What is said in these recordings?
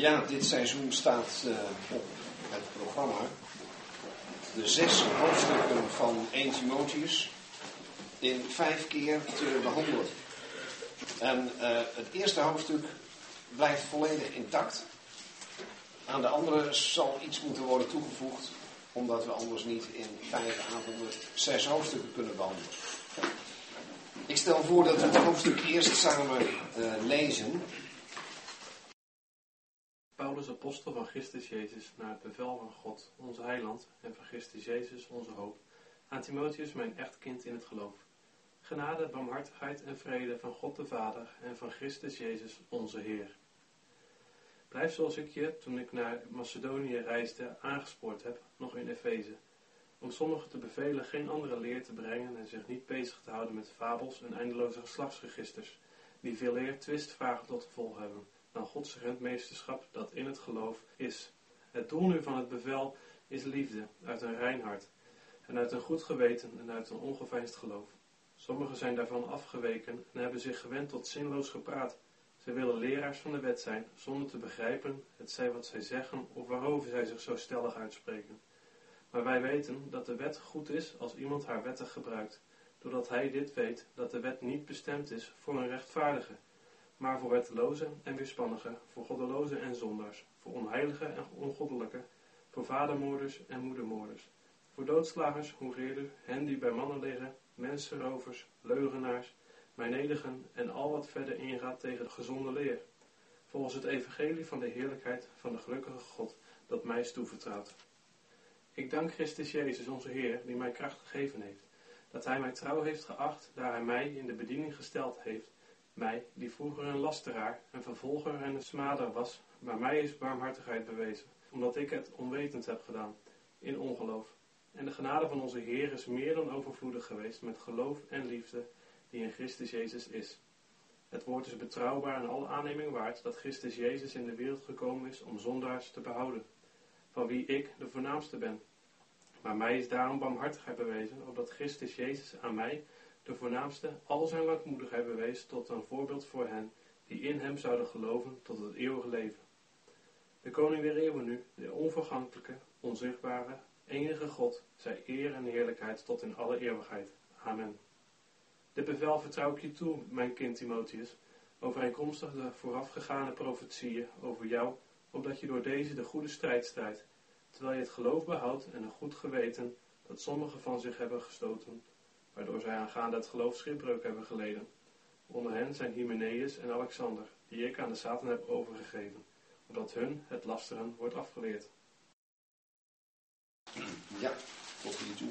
Ja, dit seizoen staat uh, op het programma de zes hoofdstukken van 1 Timotheus in vijf keer te behandelen. En uh, het eerste hoofdstuk blijft volledig intact. Aan de andere zal iets moeten worden toegevoegd, omdat we anders niet in vijf avonden zes hoofdstukken kunnen behandelen. Ik stel voor dat we het hoofdstuk eerst samen uh, lezen. Paulus, apostel van Christus Jezus, naar het bevel van God, onze heiland, en van Christus Jezus, onze hoop, aan Timotheus, mijn echtkind in het geloof. Genade, barmhartigheid en vrede van God de Vader en van Christus Jezus, onze Heer. Blijf zoals ik je, toen ik naar Macedonië reisde, aangespoord heb, nog in Efeze, om sommigen te bevelen geen andere leer te brengen en zich niet bezig te houden met fabels en eindeloze geslachtsregisters, die veel eer twistvragen tot gevolg hebben dan Gods rentmeesterschap dat in het geloof is. Het doel nu van het bevel is liefde, uit een rein hart, en uit een goed geweten en uit een ongeveinsd geloof. Sommigen zijn daarvan afgeweken en hebben zich gewend tot zinloos gepraat. Zij willen leraars van de wet zijn, zonder te begrijpen het zij wat zij zeggen of waarover zij zich zo stellig uitspreken. Maar wij weten dat de wet goed is als iemand haar wettig gebruikt, doordat hij dit weet dat de wet niet bestemd is voor een rechtvaardige, maar voor wettelozen en weerspannigen, voor goddelozen en zondaars, voor onheiligen en ongoddelijke, voor vadermoorders en moedermoorders, voor doodslagers, hoereerders, hen die bij mannen liggen, mensenrovers, leugenaars, mijnedigen en al wat verder ingaat tegen de gezonde leer, volgens het evangelie van de heerlijkheid van de gelukkige God dat mij is toevertrouwd. Ik dank Christus Jezus, onze Heer, die mij kracht gegeven heeft, dat Hij mij trouw heeft geacht, daar Hij mij in de bediening gesteld heeft, mij, die vroeger een lasteraar, een vervolger en een smader was, maar mij is barmhartigheid bewezen, omdat ik het onwetend heb gedaan, in ongeloof. En de genade van onze Heer is meer dan overvloedig geweest met geloof en liefde die in Christus Jezus is. Het woord is betrouwbaar en alle aanneming waard dat Christus Jezus in de wereld gekomen is om zondaars te behouden, van wie ik de voornaamste ben. Maar mij is daarom barmhartigheid bewezen, opdat Christus Jezus aan mij de voornaamste, al zijn langmoedigheid bewees tot een voorbeeld voor hen die in hem zouden geloven tot het eeuwige leven. De koning der eeuwen nu, de onvergankelijke, onzichtbare, enige God, zij eer en heerlijkheid tot in alle eeuwigheid. Amen. Dit bevel vertrouw ik je toe, mijn kind Timotheus, overeenkomstig de voorafgegane profetieën over jou, opdat je door deze de goede strijd strijdt, terwijl je het geloof behoudt en een goed geweten dat sommigen van zich hebben gestoten, waardoor zij aangaande het geloof schipbreuk hebben geleden. Onder hen zijn Hymenaeus en Alexander, die ik aan de Satan heb overgegeven, opdat hun het lasteren wordt afgeleerd. Ja, tot hier toe.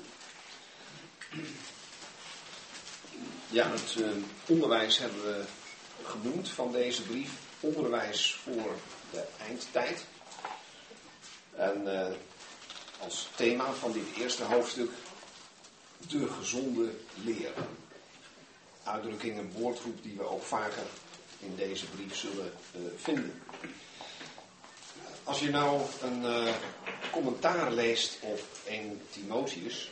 Ja, het uh, onderwijs hebben we genoemd van deze brief. Onderwijs voor de eindtijd. En uh, als thema van dit eerste hoofdstuk de gezonde leer. Uitdrukking en woordgroep die we ook vaker in deze brief zullen uh, vinden. Als je nou een uh, commentaar leest op 1 Timotheus.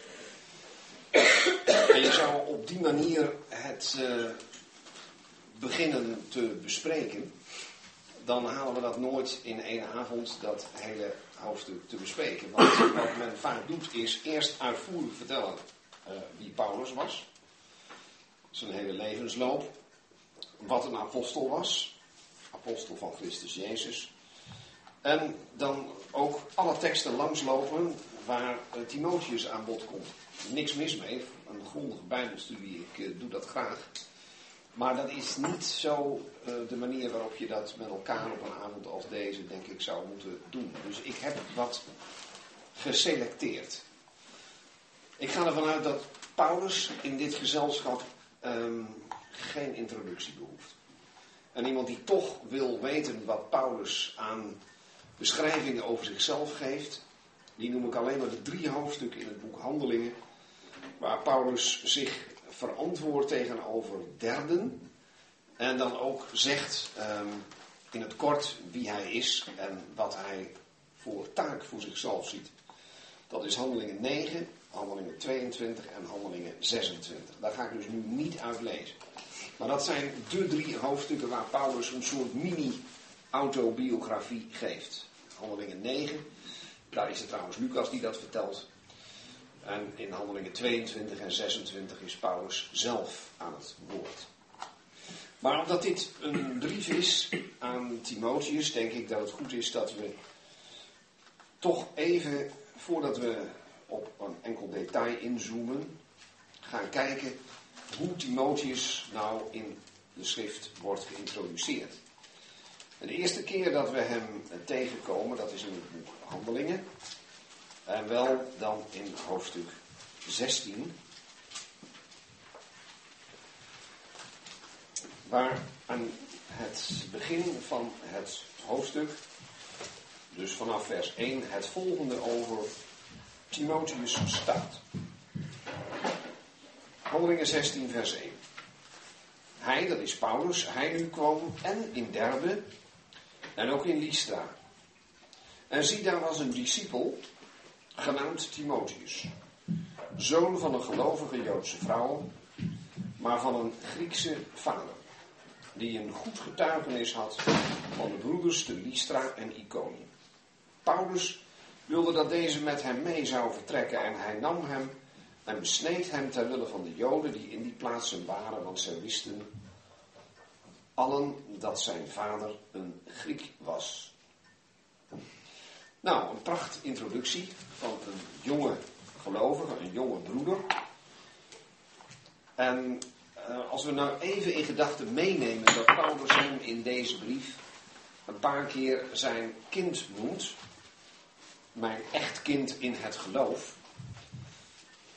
en je zou op die manier het uh, beginnen te bespreken. Dan halen we dat nooit in één avond, dat hele hoofdstuk te bespreken. Want wat men vaak doet is eerst uitvoerig vertellen uh, wie Paulus was. Zijn hele levensloop. Wat een apostel was. Apostel van Christus Jezus. En dan ook alle teksten langslopen waar uh, Timotheus aan bod komt. Niks mis mee, een grondige bijbelstudie, ik uh, doe dat graag. Maar dat is niet zo de manier waarop je dat met elkaar op een avond als deze, denk ik, zou moeten doen. Dus ik heb wat geselecteerd. Ik ga ervan uit dat Paulus in dit gezelschap um, geen introductie behoeft. En iemand die toch wil weten wat Paulus aan beschrijvingen over zichzelf geeft, die noem ik alleen maar de drie hoofdstukken in het boek Handelingen, waar Paulus zich verantwoordt tegenover derden en dan ook zegt um, in het kort wie hij is en wat hij voor taak voor zichzelf ziet. Dat is Handelingen 9, Handelingen 22 en Handelingen 26. Daar ga ik dus nu niet uit lezen. Maar dat zijn de drie hoofdstukken waar Paulus een soort mini autobiografie geeft. Handelingen 9, daar is het trouwens Lucas die dat vertelt. En in handelingen 22 en 26 is Paulus zelf aan het woord. Maar omdat dit een brief is aan Timotheus, denk ik dat het goed is dat we toch even, voordat we op een enkel detail inzoomen, gaan kijken hoe Timotheus nou in de schrift wordt geïntroduceerd. De eerste keer dat we hem tegenkomen, dat is in het boek Handelingen. En wel dan in hoofdstuk 16. Waar aan het begin van het hoofdstuk, dus vanaf vers 1, het volgende over Timotheus staat. Handelingen 16, vers 1. Hij, dat is Paulus, hij nu kwam en in Derbe en ook in Lystra. En zie, daar was een discipel, genaamd Timotheus, zoon van een gelovige Joodse vrouw, maar van een Griekse vader, die een goed getuigenis had van de broeders te Lystra en Iconium. Paulus wilde dat deze met hem mee zou vertrekken en hij nam hem en besneed hem ter wille van de Joden die in die plaatsen waren, want zij wisten allen dat zijn vader een Griek was. Nou, een pracht introductie van een jonge gelovige, een jonge broeder. En uh, als we nou even in gedachten meenemen dat Paulus hem in deze brief een paar keer zijn kind noemt, mijn echt kind in het geloof,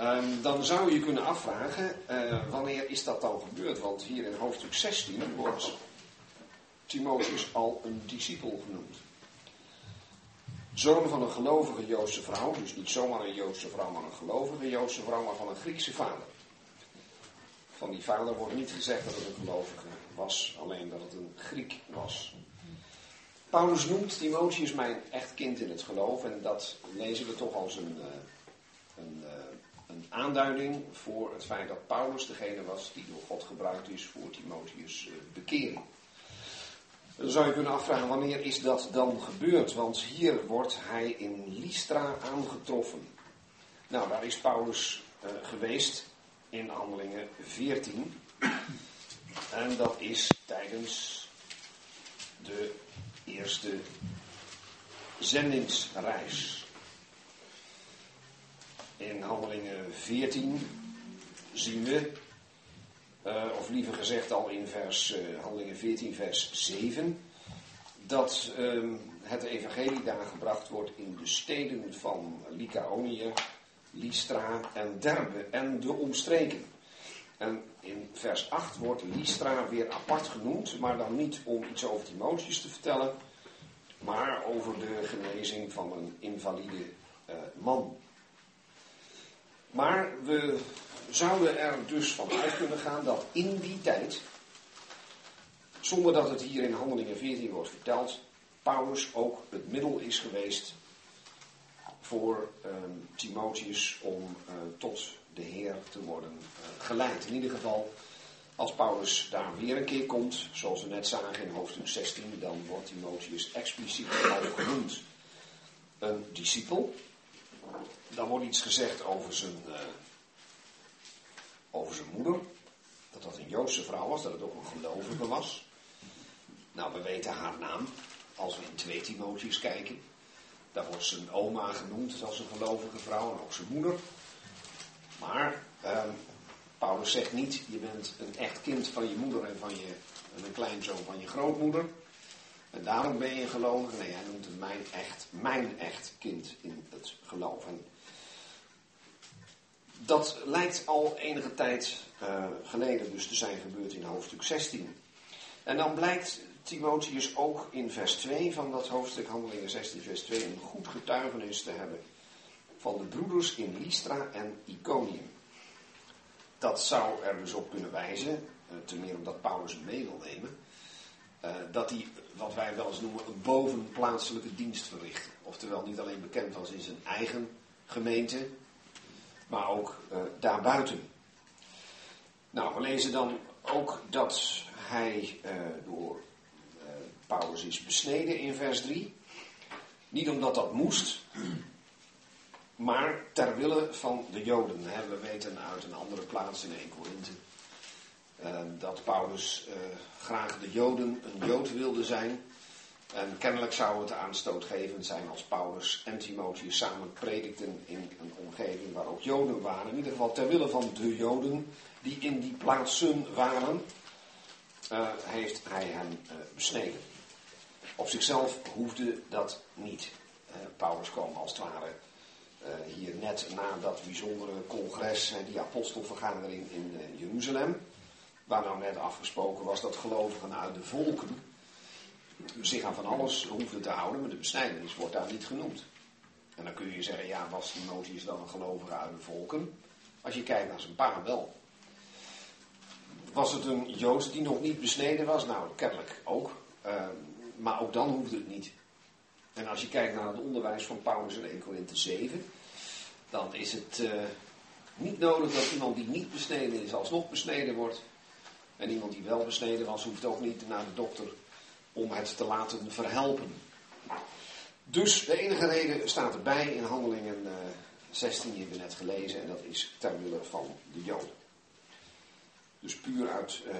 um, dan zou je kunnen afvragen, uh, wanneer is dat dan gebeurd? Want hier in hoofdstuk 16 wordt Timotheus al een discipel genoemd. Zoon van een gelovige Joodse vrouw, dus niet zomaar een Joodse vrouw, maar een gelovige Joodse vrouw, maar van een Griekse vader. Van die vader wordt niet gezegd dat het een gelovige was, alleen dat het een Griek was. Paulus noemt Timotheus mijn echt kind in het geloof en dat lezen we toch als een, eh, een, eh, een aanduiding voor het feit dat Paulus degene was die door God gebruikt is voor Timotheus' eh, bekering. Dan zou je kunnen afvragen, wanneer is dat dan gebeurd? Want hier wordt hij in Lystra aangetroffen. Nou, daar is Paulus geweest in handelingen 14. En dat is tijdens de eerste zendingsreis. In handelingen 14 zien we uh, of liever gezegd al in vers, uh, handelingen 14, vers 7, dat uh, het evangelie daar gebracht wordt in de steden van Lycaonië, Lystra en Derbe en de omstreken. En in vers 8 wordt Lystra weer apart genoemd, maar dan niet om iets over Timotheus te vertellen, maar over de genezing van een invalide uh, man. Maar we zouden er dus van uit kunnen gaan dat in die tijd, zonder dat het hier in Handelingen 14 wordt verteld, Paulus ook het middel is geweest voor um, Timotheus om uh, tot de Heer te worden uh, geleid. In ieder geval, als Paulus daar weer een keer komt, zoals we net zagen in hoofdstuk 16, dan wordt Timotheus expliciet genoemd een discipel. Dan wordt iets gezegd over zijn, uh, over zijn moeder. Dat dat een Joodse vrouw was, dat het ook een gelovige was. Nou, we weten haar naam. Als we in 2 Timotheus kijken. Daar wordt zijn oma genoemd als een gelovige vrouw en ook zijn moeder. Maar eh, Paulus zegt niet, je bent een echt kind van je moeder en van je, een kleinzoon van je grootmoeder. En daarom ben je gelovig. Nee, hij noemt het mijn echt, mijn echt kind in het geloof. Dat lijkt al enige tijd uh, geleden dus te zijn gebeurd in hoofdstuk 16. En dan blijkt Timotheus ook in vers 2 van dat hoofdstuk Handelingen 16 vers 2 een goed getuigenis te hebben van de broeders in Lystra en Iconium. Dat zou er dus op kunnen wijzen, uh, ten meer omdat Paulus mee wil nemen, uh, dat hij wat wij wel eens noemen een bovenplaatselijke dienst verricht. Oftewel niet alleen bekend was in zijn eigen gemeente, maar ook uh, daarbuiten. Nou, we lezen dan ook dat hij door Paulus is besneden in vers 3. Niet omdat dat moest, maar ter wille van de Joden. We weten uit een andere plaats in 1 Korinthe eh, dat Paulus eh, graag de Joden een Jood wilde zijn. En kennelijk zou het aanstootgevend zijn als Paulus en Timotheus samen predikten in een omgeving waar ook Joden waren. In ieder geval ter wille van de Joden die in die plaatsen waren, uh, heeft hij hen besneden. Op zichzelf hoefde dat niet. Paulus kwam als het ware hier net na dat bijzondere congres, die apostelvergadering in Jeruzalem waar nou net afgesproken was dat gelovigen uit de volken zich aan van alles hoefden te houden, maar de besnijdenis wordt daar niet genoemd. En dan kun je zeggen, ja, was Timotheus dan een gelovige uit de volken? Als je kijkt naar zijn pa wel. Was het een Jood die nog niet besneden was? Nou, kennelijk ook. Maar ook dan hoefde het niet. En als je kijkt naar het onderwijs van Paulus in 1 Korinthe 7, dan is het uh, niet nodig dat iemand die niet besneden is alsnog besneden wordt. En iemand die wel besneden was, hoeft ook niet naar de dokter om het te laten verhelpen. Dus de enige reden staat erbij in handelingen 16, die hebben we net gelezen, en dat is ter wille van de Joden. Dus puur uit uh,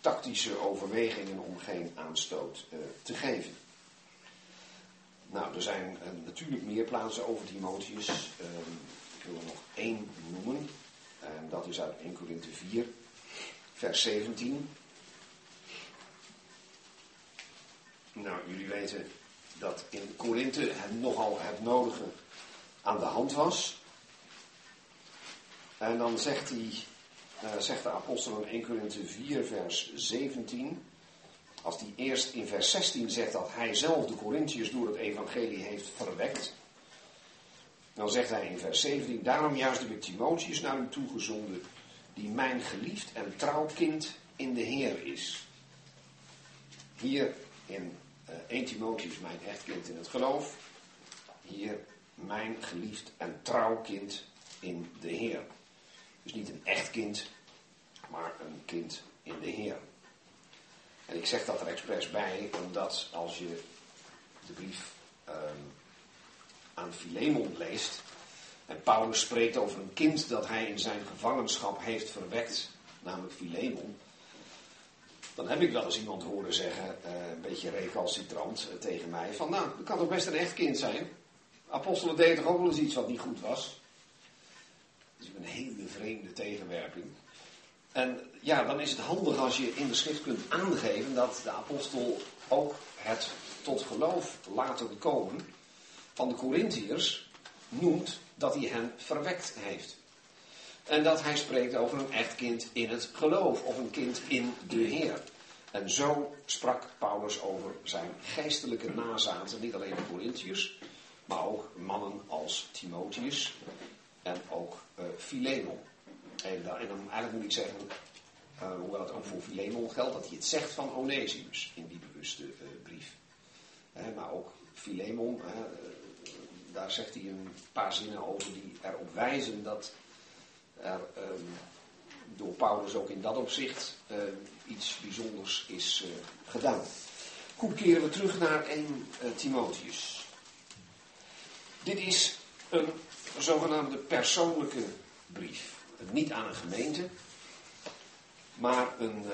tactische overwegingen om geen aanstoot te geven. Nou, er zijn uh, natuurlijk meer plaatsen over Timotheus. Ehm, ik wil er nog één noemen. En dat is uit 1 Korinthe 4 vers 17. Nou, jullie weten dat in Korinthe het nogal het nodige aan de hand was. En dan zegt, hij, uh, zegt de apostel in 1 Korinthe 4, vers 17. Als hij eerst in vers 16 zegt dat hij zelf de Corinthiërs door het evangelie heeft verwekt. Dan zegt hij in vers 17, daarom juist heb ik Timotheus naar hem toegezonden, die mijn geliefd en trouw kind in de Heer is. Hier in uh, 1 Timotheus mijn echtkind in het geloof. Hier mijn geliefd en trouw kind in de Heer. Dus niet een echt kind, maar een kind in de Heer. En ik zeg dat er expres bij, omdat als je de brief um, aan Philemon leest, en Paulus spreekt over een kind dat hij in zijn gevangenschap heeft verwekt, namelijk Philemon. Dan heb ik wel eens iemand horen zeggen, eh, een beetje recalcitrant eh, tegen mij, van nou, dat kan toch best een echt kind zijn. Apostelen deden toch ook wel eens iets wat niet goed was. Dat is een hele vreemde tegenwerping. En ja, dan is het handig als je in de schrift kunt aangeven dat de apostel ook het tot geloof laten komen van de Corinthiërs noemt dat hij hen verwekt heeft. En dat hij spreekt over een echt kind in het geloof, of een kind in de Heer. En zo sprak Paulus over zijn geestelijke nazaten, niet alleen de Corinthiërs, maar ook mannen als Timotheus en ook uh, Philemon. En, en, dan eigenlijk moet ik zeggen, uh, hoewel het ook voor Philemon geldt, dat hij het zegt van Onesimus in die bewuste uh, brief. maar ook Philemon, daar zegt hij een paar zinnen over die erop wijzen dat er um, door Paulus ook in dat opzicht iets bijzonders is gedaan. Goed, keren we terug naar 1 uh, eh, Timotheus. Dit is een zogenaamde persoonlijke brief. Niet aan een gemeente, maar een,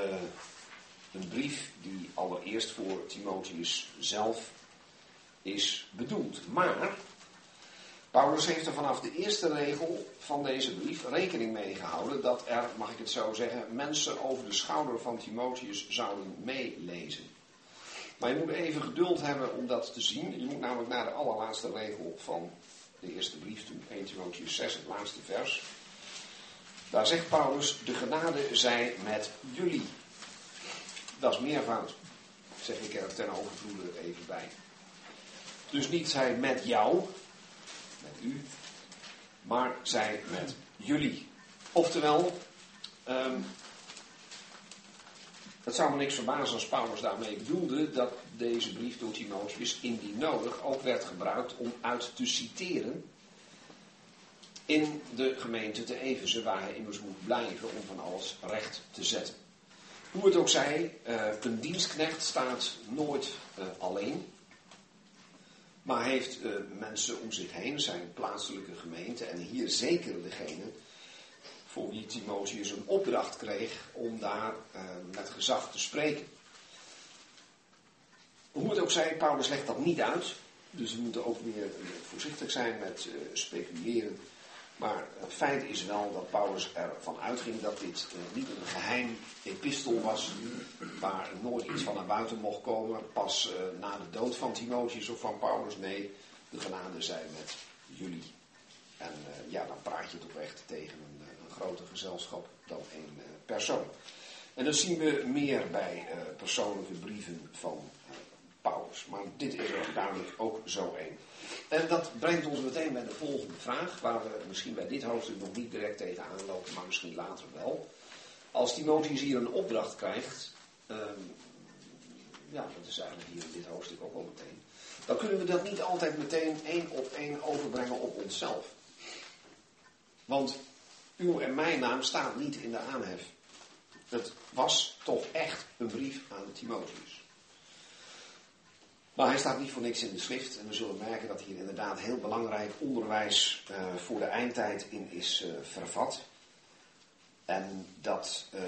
een brief die allereerst voor Timotheus zelf is bedoeld. Maar Paulus heeft er vanaf de eerste regel van deze brief rekening mee gehouden dat er, mag ik het zo zeggen, mensen over de schouder van Timotheus zouden meelezen. Maar je moet even geduld hebben om dat te zien. Je moet namelijk naar de allerlaatste regel van de eerste brief toe, 1 Timotheus 6, het laatste vers. Daar zegt Paulus, de genade zij met jullie. Dat is meervoud, zeg ik er ten overvloede even bij. Dus niet zij met jou, u, maar zij met jullie. Oftewel, um, het zou me niks verbazen als Paulus daarmee bedoelde dat deze brief door Timotheus indien nodig ook werd gebruikt om uit te citeren in de gemeente te Efeze, waar hij immers moet blijven om van alles recht te zetten. Hoe het ook zij, uh, een dienstknecht staat nooit uh, alleen. Maar heeft uh, mensen om zich heen, zijn plaatselijke gemeente. En hier zeker degene voor wie Timotheus een opdracht kreeg om daar met gezag te spreken. Hoe het ook zij, Paulus legt dat niet uit. Dus we moeten ook weer voorzichtig zijn met speculeren. Maar het feit is wel dat Paulus ervan uitging dat dit uh, niet een geheim epistel was, waar nooit iets van naar buiten mocht komen, pas uh, na de dood van Timotheus of van Paulus. Nee, de genade zijn met jullie. En uh, ja, dan praat je toch echt tegen een, een groter gezelschap dan één persoon. En dat zien we meer bij persoonlijke brieven van Paulus. Maar dit is er duidelijk ook zo één. En dat brengt ons meteen bij de volgende vraag, waar we misschien bij dit hoofdstuk nog niet direct tegenaan lopen, maar misschien later wel. Als Timotheus hier een opdracht krijgt, um, ja, dat is eigenlijk hier in dit hoofdstuk ook al meteen, dan kunnen we dat niet altijd meteen één op één overbrengen op onszelf. Want uw en mijn naam staat niet in de aanhef. Het was toch echt een brief aan Timotheus. Maar hij staat niet voor niks in de schrift. En we zullen merken dat hier inderdaad heel belangrijk onderwijs uh, voor de eindtijd in is uh, vervat. En dat, uh,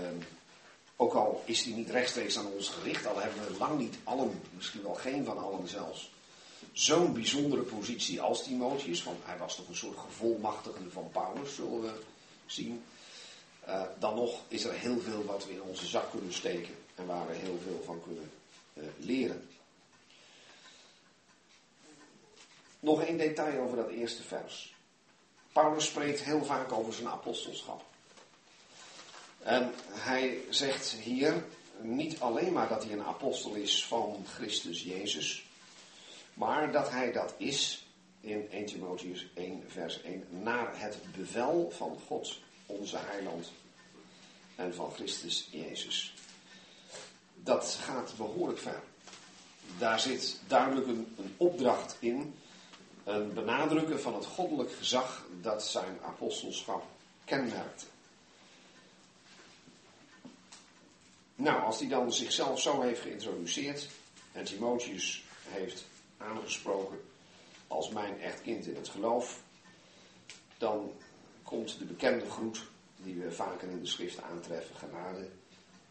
ook al is die niet rechtstreeks aan ons gericht, al hebben we lang niet allen, misschien wel geen van allen zelfs, zo'n bijzondere positie als Timotheus, want hij was toch een soort gevolmachtigende van Paulus, zullen we zien. Uh, dan nog is er heel veel wat we in onze zak kunnen steken en waar we heel veel van kunnen leren. Nog één detail over dat eerste vers. Paulus spreekt heel vaak over zijn apostelschap. En hij zegt hier niet alleen maar dat hij een apostel is van Christus Jezus, maar dat hij dat is in 1 Timotheus 1 vers 1 naar het bevel van God, onze heiland en van Christus Jezus. Dat gaat behoorlijk ver. Daar zit duidelijk een, een opdracht in een benadrukken van het goddelijk gezag dat zijn apostelschap kenmerkte. Nou, als hij dan zichzelf zo heeft geïntroduceerd en Timotheus heeft aangesproken als mijn echt kind in het geloof, dan komt de bekende groet die we vaker in de schrift aantreffen, genade,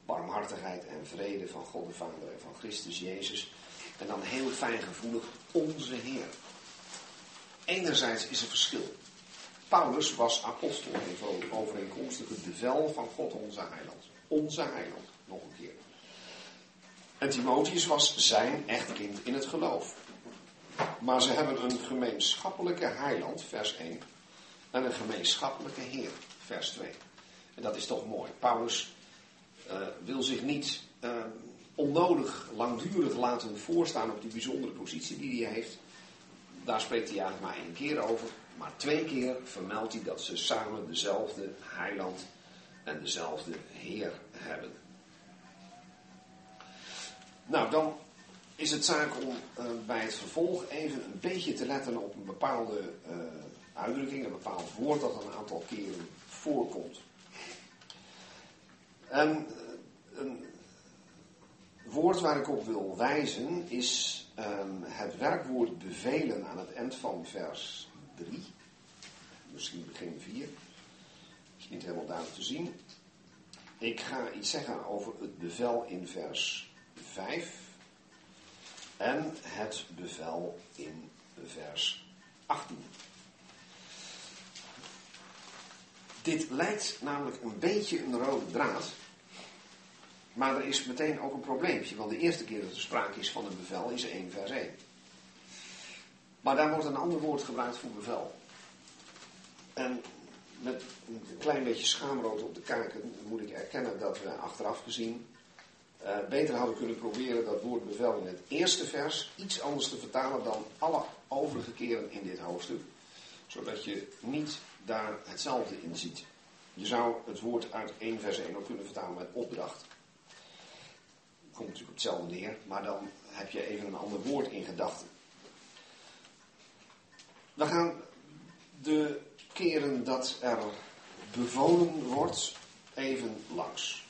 barmhartigheid en vrede van God de Vader en van Christus Jezus. En dan heel fijngevoelig onze Heer. Enerzijds is er verschil. Paulus was apostel in overeenkomstig het bevel van God onze heiland. Onze heiland, nog een keer. En Timotheus was zijn echtkind in het geloof. Maar ze hebben een gemeenschappelijke heiland, vers 1, en een gemeenschappelijke Heer, vers 2. En dat is toch mooi. Paulus uh, wil zich niet uh, onnodig langdurig laten voorstaan op die bijzondere positie die hij heeft daar spreekt hij eigenlijk maar één keer over. Maar twee keer vermeldt hij dat ze samen dezelfde heiland en dezelfde Heer hebben. Nou, dan is het zaak om uh, bij het vervolg even een beetje te letten op een bepaalde uh, uitdrukking, een bepaald woord dat een aantal keren voorkomt. En uh, een woord waar ik op wil wijzen is um, het werkwoord bevelen aan het eind van vers 3. Misschien begin 4. Is niet helemaal duidelijk te zien. Ik ga iets zeggen over het bevel in vers 5. En het bevel in vers 18. Dit lijkt namelijk een beetje een rode draad maar er is meteen ook een probleempje, want de eerste keer dat er sprake is van een bevel is 1 vers 1. Maar daar wordt een ander woord gebruikt voor bevel. En met een klein beetje schaamrood op de kaken moet ik erkennen dat we achteraf gezien uh, beter hadden kunnen proberen dat woord bevel in het eerste vers iets anders te vertalen dan alle overige keren in dit hoofdstuk. Zodat je niet daar hetzelfde in ziet. Je zou het woord uit 1 vers 1 ook kunnen vertalen met opdracht komt natuurlijk op hetzelfde neer, maar dan heb je even een ander woord in gedachten. We gaan de keren dat er bevolen wordt even langs.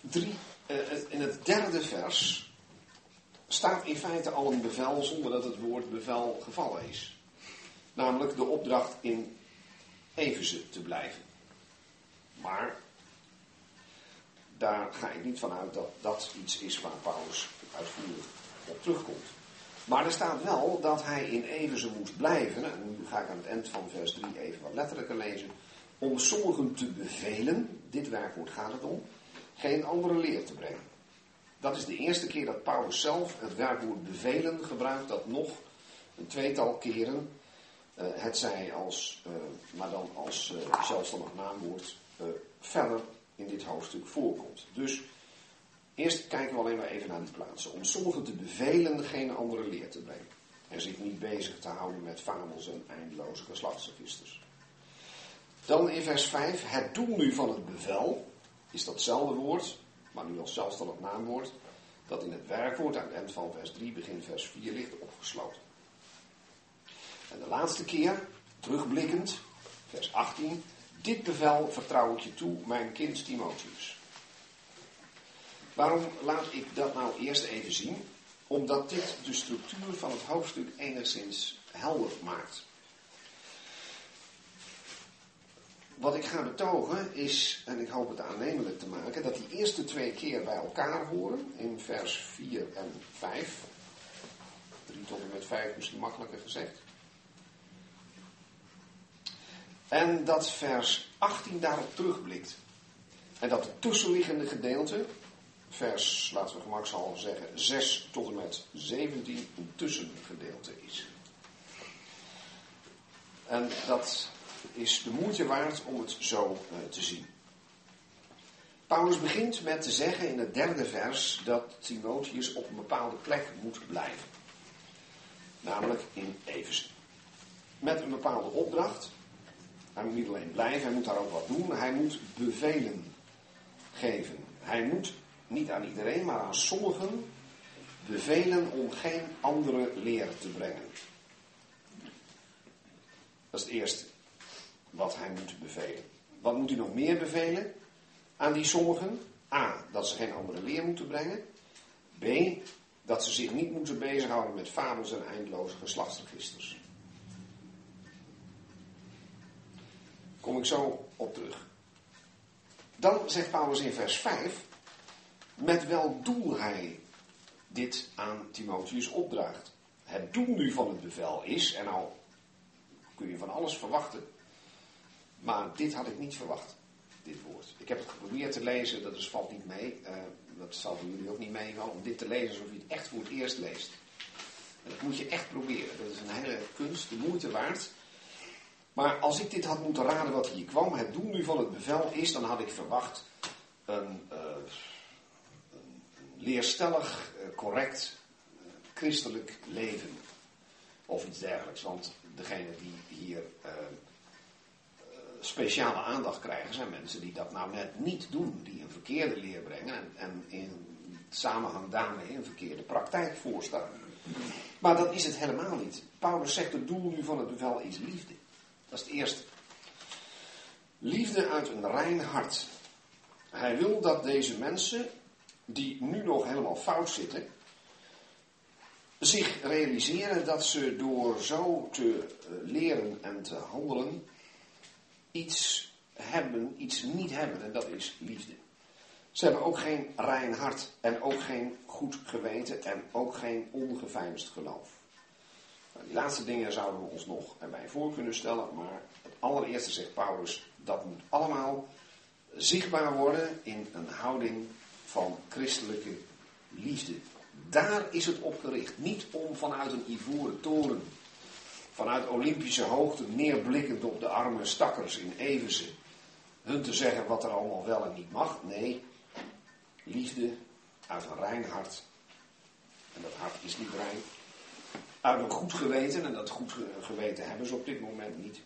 drie, eh, in het derde vers staat in feite al een bevel zonder dat het woord bevel gevallen is. Namelijk de opdracht in Efeze te blijven. Maar daar ga ik niet van uit dat dat iets is waar Paulus uitvoerig op terugkomt. Maar er staat wel dat hij in Efeze moest blijven. En nu ga ik aan het eind van vers 3 even wat letterlijker lezen. Om sommigen te bevelen, dit werkwoord gaat het om, geen andere leer te brengen. Dat is de eerste keer dat Paulus zelf het werkwoord bevelen gebruikt, dat nog een tweetal keren, uh, het zij als, uh, maar dan als uh, zelfstandig naamwoord, verder in dit hoofdstuk voorkomt. Dus eerst kijken we alleen maar even naar die plaatsen. Om sommigen te bevelen geen andere leer te brengen. En zich niet bezig te houden met fabels en eindeloze geslachtsregisters. Dan in vers 5, het doel nu van het bevel is datzelfde woord, maar nu als zelfstandig naamwoord, dat in het werkwoord aan het eind van vers 3, begin vers 4 ligt opgesloten. En de laatste keer, terugblikkend, vers 18, dit bevel vertrouw ik je toe, mijn kind Timotheus. Waarom laat ik dat nou eerst even zien? Omdat dit de structuur van het hoofdstuk enigszins helder maakt. Wat ik ga betogen is, en ik hoop het aannemelijk te maken, dat die eerste twee keer bij elkaar horen, in vers 4 en 5. 3 tot en met 5 misschien makkelijker gezegd. En dat vers 18 daarop terugblikt. En dat tussenliggende gedeelte, vers, laten we gemakshalve zeggen, 6 tot en met 17, een tussengedeelte is. En dat is de moeite waard om het zo uh, te zien. Paulus begint met te zeggen in het derde vers dat Timotheus op een bepaalde plek moet blijven. Namelijk in Efeze. Met een bepaalde opdracht. Hij moet niet alleen blijven, hij moet daar ook wat doen. Hij moet bevelen geven. Hij moet niet aan iedereen, maar aan sommigen bevelen om geen andere leer te brengen. Dat is het eerste wat hij moet bevelen. Wat moet hij nog meer bevelen aan die sommigen? A. Dat ze geen andere leer moeten brengen. B. Dat ze zich niet moeten bezighouden met fabels en eindeloze geslachtsregisters. Kom ik zo op terug. Dan zegt Paulus in vers 5, met welk doel hij dit aan Timotheus opdraagt. Het doel nu van het bevel is, en nou kun je van alles verwachten, maar dit had ik niet verwacht, dit woord. Ik heb het geprobeerd te lezen, dat dus valt niet mee. Uh, dat zal voor jullie ook niet meevallen, om dit te lezen alsof je het echt voor het eerst leest. Dat moet je echt proberen. Dat is een hele kunst, de moeite waard. Maar als ik dit had moeten raden wat hier kwam, het doel nu van het bevel is, dan had ik verwacht een, een leerstellig, uh, correct, christelijk leven. Of iets dergelijks. Want degene die hier speciale aandacht krijgen zijn mensen die dat nou net niet doen. Die een verkeerde leer brengen en, en in samenhang daarmee een verkeerde praktijk voorstaan. Maar dat is het helemaal niet. Paulus zegt het doel nu van het bevel is liefde. Dat is het eerste. Liefde uit een rein hart. Hij wil dat deze mensen, die nu nog helemaal fout zitten, zich realiseren dat ze door zo te eh, leren en te handelen iets hebben, iets niet hebben, en dat is liefde. Ze hebben ook geen rein hart en ook geen goed geweten en ook geen ongeveinsd geloof. Die laatste dingen zouden we ons nog erbij voor kunnen stellen, maar het allereerste zegt Paulus, dat moet allemaal zichtbaar worden in een houding van christelijke liefde. Daar is het op gericht. Niet om vanuit een ivoren toren vanuit Olympische hoogte neerblikkend op de arme stakkers in Eversen. Hun te zeggen wat er allemaal wel en niet mag. Nee, liefde uit een rein hart. En dat hart is niet rein. Uit een goed geweten, en dat goed geweten hebben ze op dit moment niet.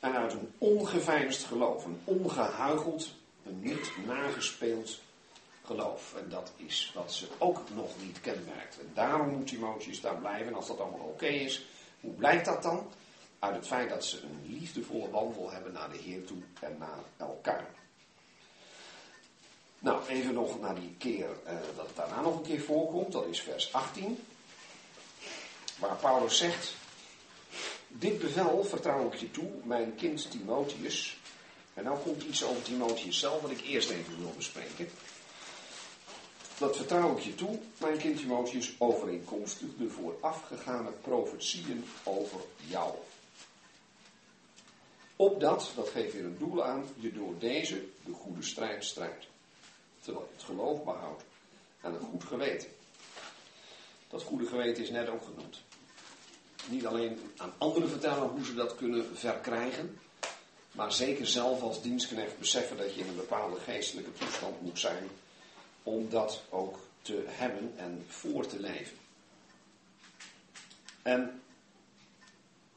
En uit een ongeveinsd geloof, een ongehuigeld, een niet nagespeeld geloof. En dat is wat ze ook nog niet kenmerkt. En daarom moet Timotheus daar blijven. En als dat allemaal oké is, hoe blijkt dat dan? Uit het feit dat ze een liefdevolle wandel hebben naar de Heer toe en naar elkaar. Nou, even nog naar die keer uh, dat het daarna nog een keer voorkomt. Dat is vers 18. Waar Paulus zegt: Dit bevel vertrouw ik je toe, mijn kind Timotheus. En nou komt iets over Timotheus zelf, wat ik eerst even wil bespreken. Dat vertrouw ik je toe, mijn kind Timotheus, overeenkomstig de voorafgegane profetieën over jou. Opdat, dat geeft weer een doel aan, je door deze de goede strijd strijdt. Terwijl je het geloof behoudt en een goed geweten. Dat goede geweten is net ook genoemd. Niet alleen aan anderen vertellen hoe ze dat kunnen verkrijgen, maar zeker zelf als dienstknecht beseffen dat je in een bepaalde geestelijke toestand moet zijn om dat ook te hebben en voor te leven. En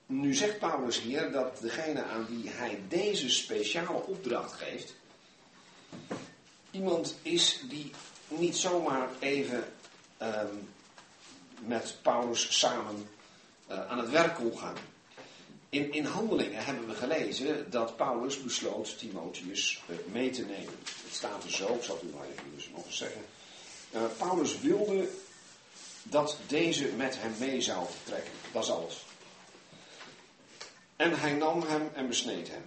nu zegt Paulus hier dat degene aan wie hij deze speciale opdracht geeft, iemand is die niet zomaar even ehm, met Paulus samen uh, aan het werk kon gaan. In, in handelingen hebben we gelezen dat Paulus besloot Timotheus uh, mee te nemen. Het staat er zo, ik zal het u maar even dus nog eens zeggen. Uh, Paulus wilde dat deze met hem mee zou vertrekken. Dat is alles. En hij nam hem en besneed hem.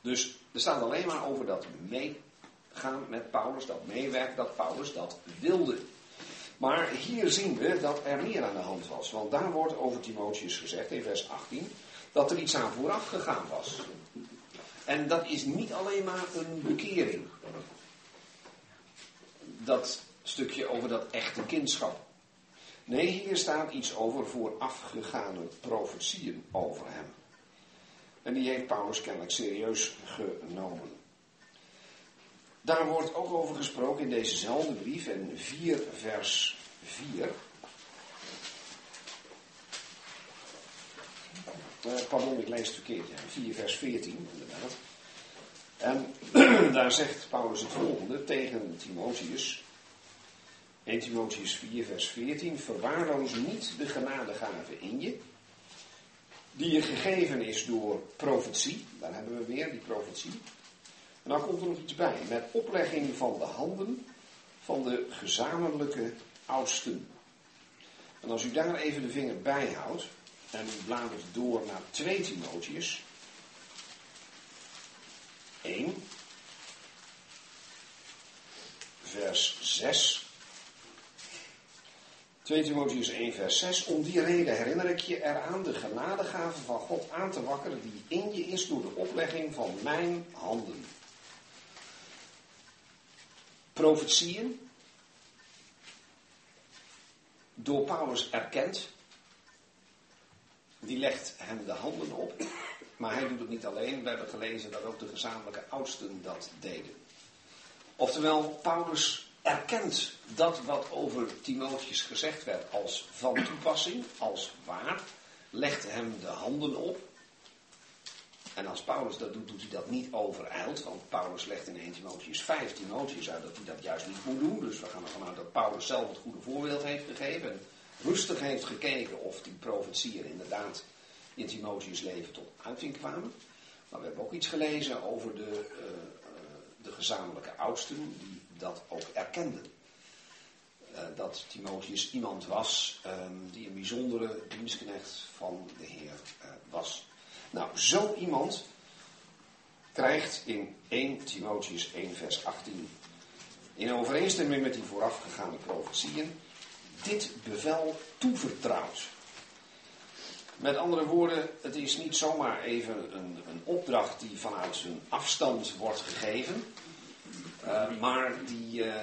Dus er staat alleen maar over dat meegaan met Paulus, dat meewerken, dat Paulus dat wilde. Maar hier zien we dat er meer aan de hand was. Want daar wordt over Timotheus gezegd in vers 18 dat er iets aan vooraf gegaan was. En dat is niet alleen maar een bekering. Dat stukje over dat echte kindschap. Nee, hier staat iets over voorafgegane profetieën over hem. En die heeft Paulus kennelijk serieus genomen. Daar wordt ook over gesproken in dezezelfde brief, in 4 vers 4. Uh, pardon, ik lees het verkeerd. Ja, 4 vers 14, inderdaad. En daar zegt Paulus het volgende tegen Timotheus. 1 Timotheus 4 vers 14. Verwaarloos niet de genadegave in je die je gegeven is door profetie. Daar hebben we weer die profetie. En dan komt er nog iets bij. Met oplegging van de handen van de gezamenlijke oudsten. En als u daar even de vinger bij houdt. En u bladert door naar 2 Timotheus. 1. Vers 6. 2 Timotheus 1 vers 6. Om die reden herinner ik je eraan de genadegave van God aan te wakkeren die in je is door de oplegging van mijn handen. Profetieën, door Paulus erkend, die legt hem de handen op, maar hij doet het niet alleen. We hebben gelezen dat ook de gezamenlijke oudsten dat deden. Oftewel, Paulus erkent dat wat over Timotheus gezegd werd als van toepassing, als waar, legt hem de handen op. En als Paulus dat doet, doet hij dat niet overijld, want Paulus legt in 1 Timotheus 5 Timotheus uit dat hij dat juist niet moet doen. Dus we gaan ervan uit dat Paulus zelf het goede voorbeeld heeft gegeven en rustig heeft gekeken of die profetieën inderdaad in Timotheus leven tot uiting kwamen. Maar we hebben ook iets gelezen over de, uh, de gezamenlijke oudsten die dat ook erkenden. Uh, dat Timotheus iemand was um, die een bijzondere dienstknecht van de Heer was. Nou, zo iemand krijgt in 1 Timotheus 1 vers 18 in overeenstemming met die voorafgegaande profetieën dit bevel toevertrouwd. Met andere woorden, het is niet zomaar even een, een opdracht die vanuit zijn afstand wordt gegeven. Uh, maar die, uh,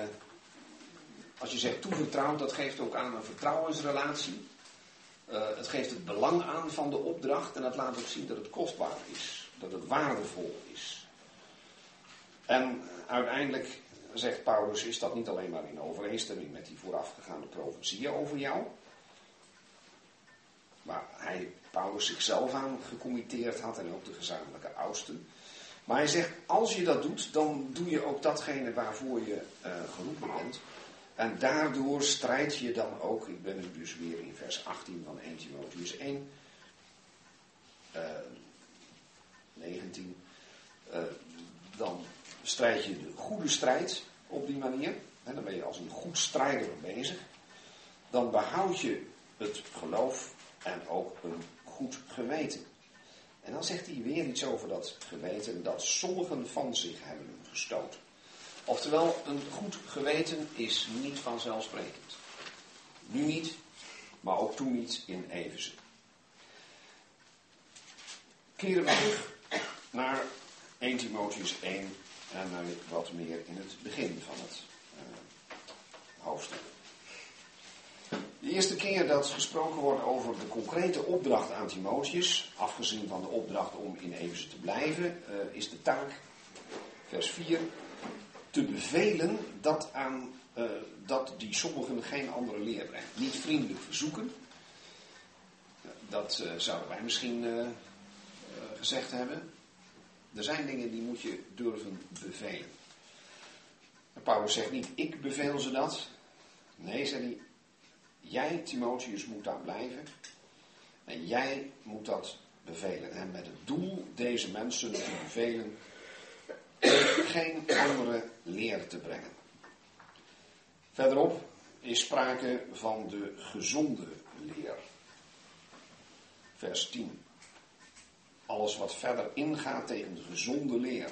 als je zegt toevertrouwd, dat geeft ook aan een vertrouwensrelatie. Uh, het geeft het belang aan van de opdracht en het laat ook zien dat het kostbaar is, dat het waardevol is. En uiteindelijk, zegt Paulus, is dat niet alleen maar in overeenstemming met die voorafgegaande profetieën over jou, waar hij, Paulus, zichzelf aan gecommitteerd had en ook de gezamenlijke oudsten. Maar hij zegt, als je dat doet, dan doe je ook datgene waarvoor je uh, geroepen bent. En daardoor strijd je dan ook, ik ben nu dus weer in vers 18 van 1 Timotheus 1, uh, 19, uh, dan strijd je de goede strijd op die manier, dan ben je als een goed strijder bezig, dan behoud je het geloof en ook een goed geweten. En dan zegt hij weer iets over dat geweten dat sommigen van zich hebben gestoten. Oftewel, een goed geweten is niet vanzelfsprekend. Nu niet, maar ook toen niet in Evenze. Keren we terug naar 1 Timotheus 1 en naar wat meer in het begin van het uh, hoofdstuk. De eerste keer dat gesproken wordt over de concrete opdracht aan Timotheus, afgezien van de opdracht om in Efeze te blijven, uh, is de taak, vers 4, te bevelen dat, aan, uh, dat die sommigen geen andere leer brengen. Niet vriendelijk verzoeken. Dat uh, zouden wij misschien gezegd hebben. Er zijn dingen die moet je durven bevelen. En Paulus zegt niet, ik beveel ze dat. Nee, zegt hij, jij, Timotheus, moet daar blijven. En jij moet dat bevelen. En met het doel deze mensen te bevelen geen andere leer te brengen. Verderop is sprake van de gezonde leer. Vers 10 alles wat verder ingaat tegen de gezonde leer.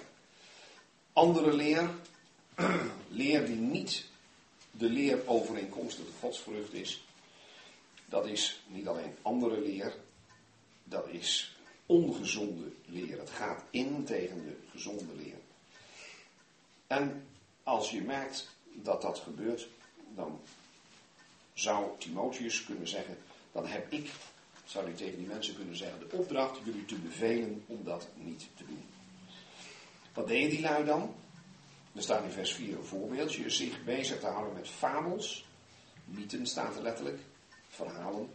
Andere leer, leer die niet de leer overeenkomstig de godsvrucht is, dat is niet alleen andere leer, dat is ongezonde leer. Het gaat in tegen de gezonde leer. En als je merkt dat dat gebeurt, dan zou Timotheus kunnen zeggen, dan heb ik zou u tegen die mensen kunnen zeggen, de opdracht jullie te bevelen om dat niet te doen. Wat deden die lui dan? Er staat in vers 4 een voorbeeldje, zich bezig te houden met fabels. Mythen staat er letterlijk, verhalen.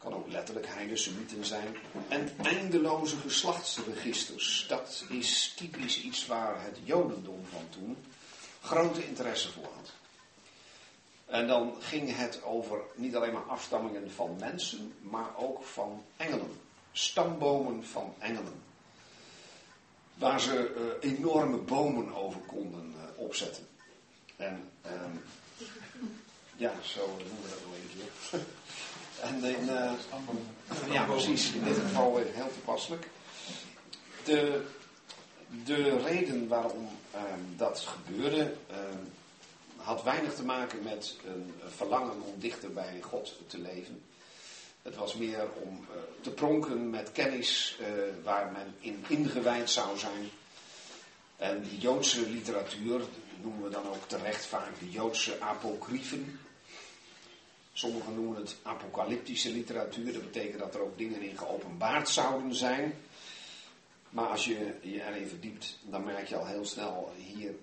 Kan ook letterlijk heidense mythen zijn. En eindeloze geslachtsregisters. Dat is typisch iets waar het jodendom van toen grote interesse voor had. En dan ging het over niet alleen maar afstammingen van mensen, maar ook van engelen. Stambomen van engelen. Waar ze uh, enorme bomen over konden uh, opzetten. En uh, ja, zo noemen we dat wel een keer. en in, uh, ja, precies, in dit geval heel toepasselijk. De, de reden waarom ehm, dat gebeurde ehm, had weinig te maken met een verlangen om dichter bij God te leven. Het was meer om te pronken met kennis waar men in ingewijd zou zijn. En die Joodse literatuur noemen we dan ook terecht vaak de Joodse apocryfen. Sommigen noemen het apocalyptische literatuur. Dat betekent dat er ook dingen in geopenbaard zouden zijn. Maar als je je erin verdiept, dan merk je al heel snel hier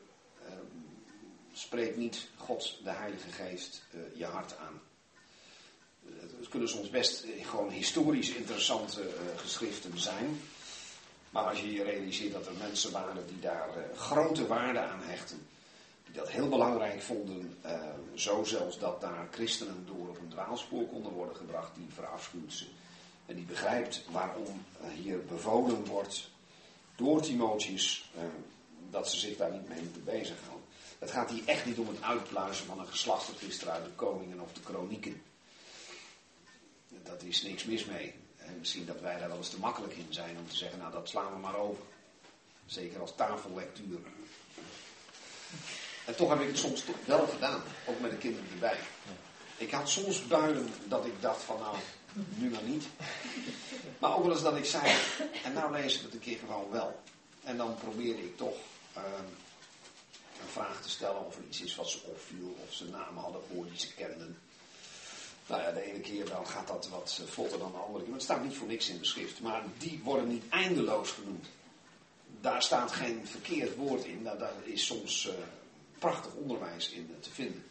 spreekt niet God, de Heilige Geest, uh, je hart aan. Het kunnen soms best gewoon historisch interessante uh, geschriften zijn. Maar als je je realiseert dat er mensen waren die daar uh, grote waarde aan hechten. Dat heel belangrijk vonden. zo zelfs dat daar christenen door op een dwaalspoor konden worden gebracht. Die verafschuwt ze. En die begrijpt waarom hier bevolen wordt door Timotheus. dat ze zich daar niet mee moeten bezighouden. Het gaat hier echt niet om het uitpluizen van een geslachtsregister uit de koningen of de kronieken. Dat is niks mis mee. En misschien dat wij daar wel eens te makkelijk in zijn om te zeggen, nou dat slaan we maar over. Zeker als tafellectuur. En toch heb ik het soms wel gedaan, ook met de kinderen erbij. Ik had soms builen dat ik dacht van nou, nu maar niet. Maar ook wel eens dat ik zei, en nou lees ik het een keer gewoon wel. En dan probeerde ik toch uh, een vraag te stellen of er iets is wat ze opviel, of ze namen hadden gehoord die ze kenden. Nou ja, de ene keer dan gaat dat wat vlotter dan de andere keer. Maar het staat niet voor niks in de schrift. Maar die worden niet eindeloos genoemd. Daar staat geen verkeerd woord in. Daar, daar is soms uh, prachtig onderwijs in uh, te vinden.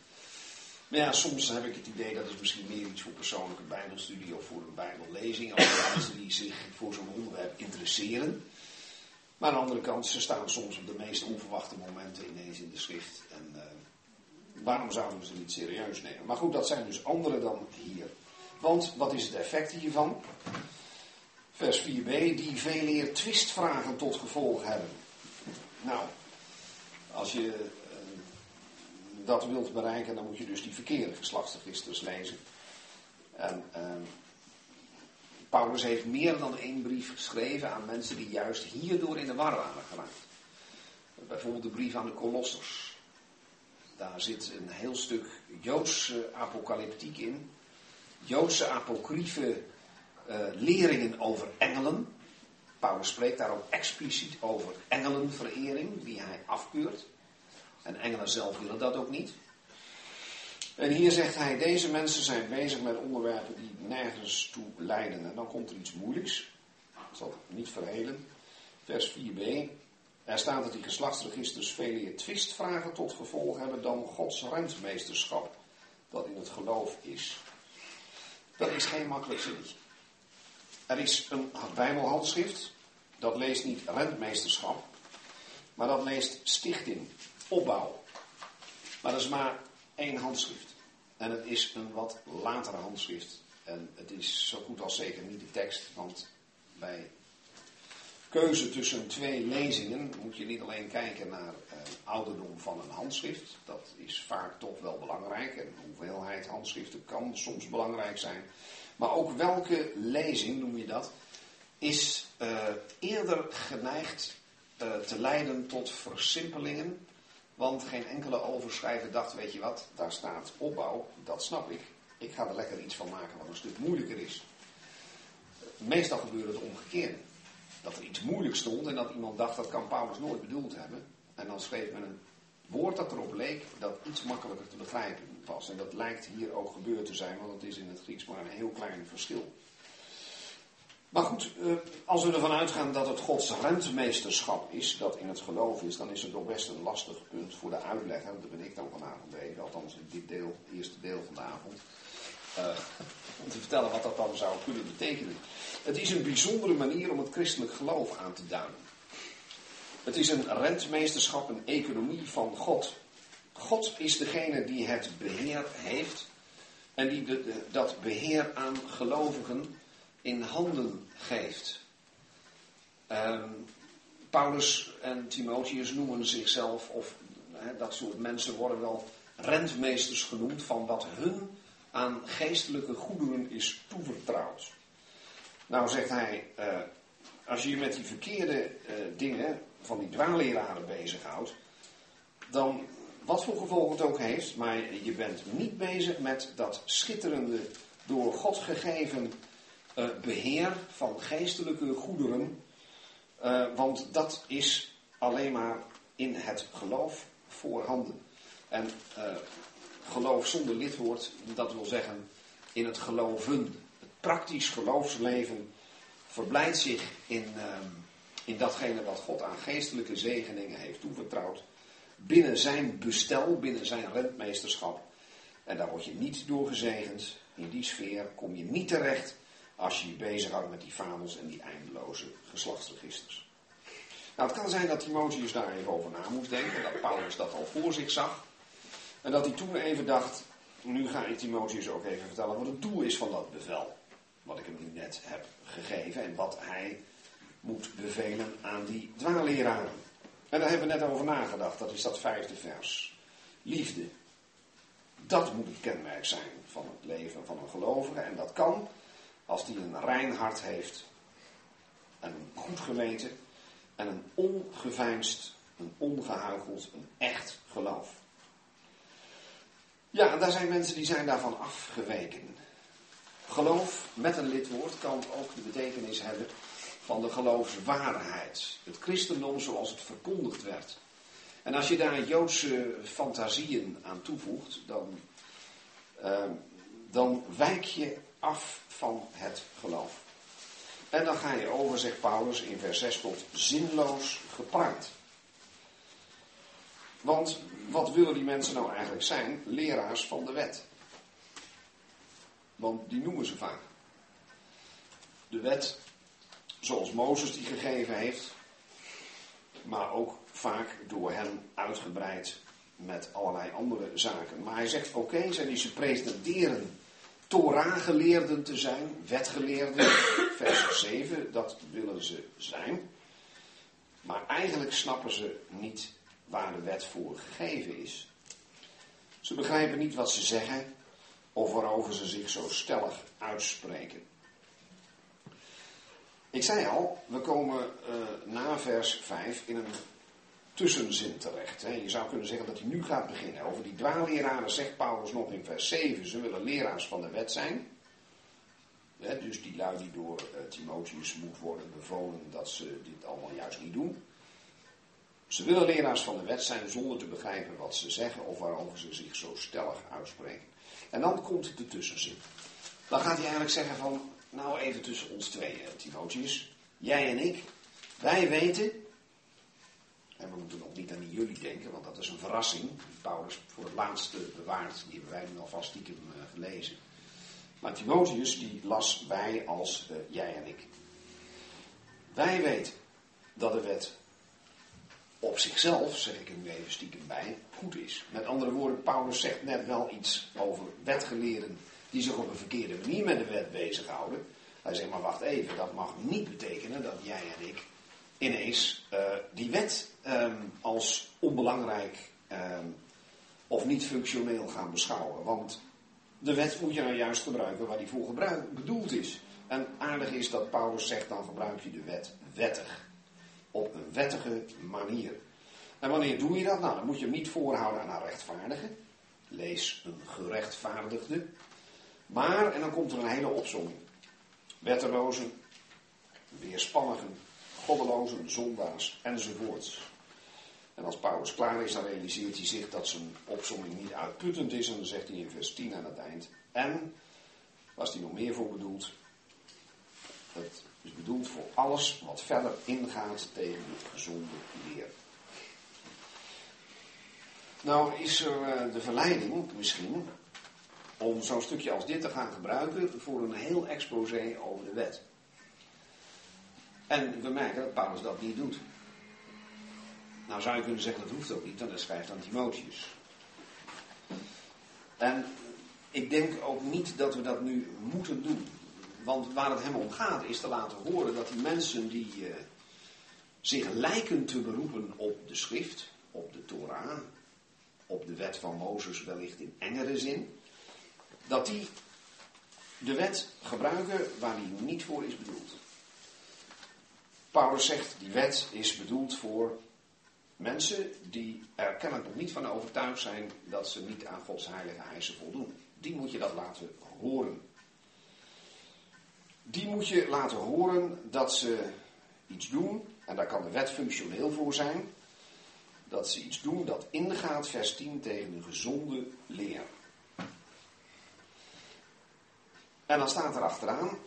Maar ja, soms heb ik het idee dat is misschien meer iets voor persoonlijke bijbelstudie of voor een bijbellezing. Als mensen die zich voor zo'n onderwerp interesseren. Maar aan de andere kant, ze staan soms op de meest onverwachte momenten ineens in de schrift. En uh, waarom zouden we ze niet serieus nemen? Maar goed, dat zijn dus andere dan hier. Want wat is het effect hiervan? Vers 4b, die veel eer twistvragen tot gevolg hebben. Nou, als je dat wilt bereiken, dan moet je dus die verkeerde geslachtsregisters lezen. En ehm, Paulus heeft meer dan één brief geschreven aan mensen die juist hierdoor in de war waren geraakt. Bijvoorbeeld de brief aan de Kolossers. Daar zit een heel stuk Joodse apocalyptiek in. Joodse apocryfe uh, leringen over engelen. Paulus spreekt daar ook expliciet over engelenverering, die hij afkeurt. En engelen zelf willen dat ook niet. En hier zegt hij, deze mensen zijn bezig met onderwerpen die nergens toe leiden. En dan komt er iets moeilijks. Ik zal niet verhelen. Vers 4b. Er staat dat die geslachtsregisters vele twistvragen tot gevolg hebben dan Gods rentmeesterschap, dat in het geloof is. Dat is geen makkelijk zinnetje. Er is een Bijbelhandschrift, dat leest niet rentmeesterschap, maar dat leest stichting, opbouw. Maar dat is maar één handschrift. En het is een wat latere handschrift. En het is zo goed als zeker niet de tekst, want bij keuze tussen twee lezingen moet je niet alleen kijken naar eh, ouderdom van een handschrift. Dat is vaak toch wel belangrijk. En hoeveelheid handschriften kan soms belangrijk zijn. Maar ook welke lezing, noem je dat, is uh, eerder geneigd uh, te leiden tot versimpelingen. Want geen enkele overschrijver dacht, weet je wat, daar staat opbouw, dat snap ik. Ik ga er lekker iets van maken wat een stuk moeilijker is. Meestal gebeurt het omgekeerde. Dat er iets moeilijks stond en dat iemand dacht, dat kan Paulus nooit bedoeld hebben. En dan schreef men een woord dat erop leek dat iets makkelijker te begrijpen was. En dat lijkt hier ook gebeurd te zijn, want het is in het Grieks maar een heel klein verschil. Maar goed, eh, als we ervan uitgaan dat het Gods rentmeesterschap is, dat in het geloof is, dan is het toch best een lastig punt voor de uitlegger. Dat ben ik dan vanavond even, althans in dit deel, eerste deel van de avond. Uh, om te vertellen wat dat dan zou kunnen betekenen. Het is een bijzondere manier om het christelijk geloof aan te duiden. Het is een rentmeesterschap, een economie van God. God is degene die het beheer heeft en die dat beheer aan gelovigen in handen geeft. Um, Paulus en Timotheus noemen zichzelf, of dat soort mensen worden wel rentmeesters genoemd van wat hun aan geestelijke goederen is toevertrouwd. Nou zegt hij, uh, als je je met die verkeerde uh, dingen van die dwaalleraren bezighoudt, dan wat voor gevolgen het ook heeft, maar je bent niet bezig met dat schitterende, door God gegeven uh, beheer van geestelijke goederen, uh, want dat is alleen maar in het geloof voorhanden. En uh, geloof zonder lidwoord, dat wil zeggen in het geloven. Het praktisch geloofsleven verblijdt zich in, in datgene wat God aan geestelijke zegeningen heeft toevertrouwd. Binnen zijn bestel, binnen zijn rentmeesterschap. En daar word je niet door gezegend. In die sfeer kom je niet terecht als je je bezighoudt met die fabels en die eindeloze geslachtsregisters. Nou, het kan zijn dat Timotheus daar even over na moest denken, dat Paulus dat al voor zich zag. En dat hij toen even dacht, nu ga ik Timotheus ook even vertellen wat het doel is van dat bevel. Wat ik hem nu net heb gegeven en wat hij moet bevelen aan die dwaalleraren. En daar hebben we net over nagedacht, dat is dat vijfde vers. Liefde. Dat moet het kenmerk zijn van het leven van een gelovige en dat kan als die een rein hart heeft en een goed geweten en een ongeveinsd, een ongehuicheld, een echt geloof. Ja, en daar zijn mensen die zijn daarvan afgeweken. Geloof met een lidwoord kan ook de betekenis hebben van de geloofswaarheid. Het christendom zoals het verkondigd werd. En als je daar Joodse fantasieën aan toevoegt, dan, uh, dan wijk je af van het geloof. En dan ga je over, zegt Paulus in vers 6, tot zinloos gepraat. Want wat willen die mensen nou eigenlijk zijn? Leraars van de wet. Want die noemen ze vaak. De wet zoals Mozes die gegeven heeft, maar ook vaak door hem uitgebreid met allerlei andere zaken. Maar hij zegt, oké, okay, zij die ze presenteren Torah-geleerden te zijn, wetgeleerden, vers 7, dat willen ze zijn. Maar eigenlijk snappen ze niet waar de wet voor gegeven is. Ze begrijpen niet wat ze zeggen of waarover ze zich zo stellig uitspreken. Ik zei al, we komen uh, na vers 5 in een tussenzin terecht. Hè. Je zou kunnen zeggen dat hij nu gaat beginnen. Over die dwaalleraren zegt Paulus nog in vers 7, ze willen leraars van de wet zijn. Hè, dus die lui die door uh, Timotheus moet worden bevolen dat ze dit allemaal juist niet doen. Ze willen leraars van de wet zijn zonder te begrijpen wat ze zeggen of waarover ze zich zo stellig uitspreken. En dan komt de tussenzin. Dan gaat hij eigenlijk zeggen van, nou even tussen ons tweeën, Timotheus. Jij en ik, wij weten, en we moeten nog niet aan jullie denken, want dat is een verrassing, die Paulus voor het laatste bewaard, die hebben wij nu alvast stiekem uh, gelezen. Maar Timotheus, die las wij als uh, jij en ik. Wij weten dat de wet op zichzelf, zeg ik er nu even stiekem bij, goed is. Met andere woorden, Paulus zegt net wel iets over wetgeleerden die zich op een verkeerde manier met de wet bezighouden. Hij zegt, maar wacht even, dat mag niet betekenen dat jij en ik ineens uh, die wet um, als onbelangrijk um, of niet functioneel gaan beschouwen. Want de wet moet je nou juist gebruiken waar die voor bedoeld is. En aardig is dat Paulus zegt, dan gebruik je de wet wettig op een wettige manier. En wanneer doe je dat? Nou, dan moet je hem niet voorhouden aan een rechtvaardige. Lees een gerechtvaardigde. Maar, en dan komt er een hele opzomming. Wettelozen, weerspannigen, goddelozen, zondaars enzovoorts. En als Paulus klaar is, dan realiseert hij zich dat zijn opzomming niet uitputtend is. En dan zegt hij in vers 10 aan het eind. En, was hij nog meer voor bedoeld? Het is bedoeld voor alles wat verder ingaat tegen de gezonde leer. Nou is er eh, de verleiding misschien om zo'n stukje als dit te gaan gebruiken voor een heel exposé over de wet. En we merken dat Paulus dat niet doet. Nou zou je kunnen zeggen dat hoeft ook niet, want hij schrijft aan Timotheus. En ik denk ook niet dat we dat nu moeten doen. Want waar het hem om gaat is te laten horen dat die mensen die uh, zich lijken te beroepen op de schrift, op de Torah, op de wet van Mozes wellicht in engere zin, dat die de wet gebruiken waar die niet voor is bedoeld. Paulus zegt, die wet is bedoeld voor mensen die er kennelijk nog niet van overtuigd zijn dat ze niet aan Gods heilige eisen voldoen. Die moet je dat laten horen die moet je laten horen dat ze iets doen, en daar kan de wet functioneel voor zijn, dat ze iets doen dat ingaat, vers 10, tegen een gezonde leer. En dan staat er achteraan,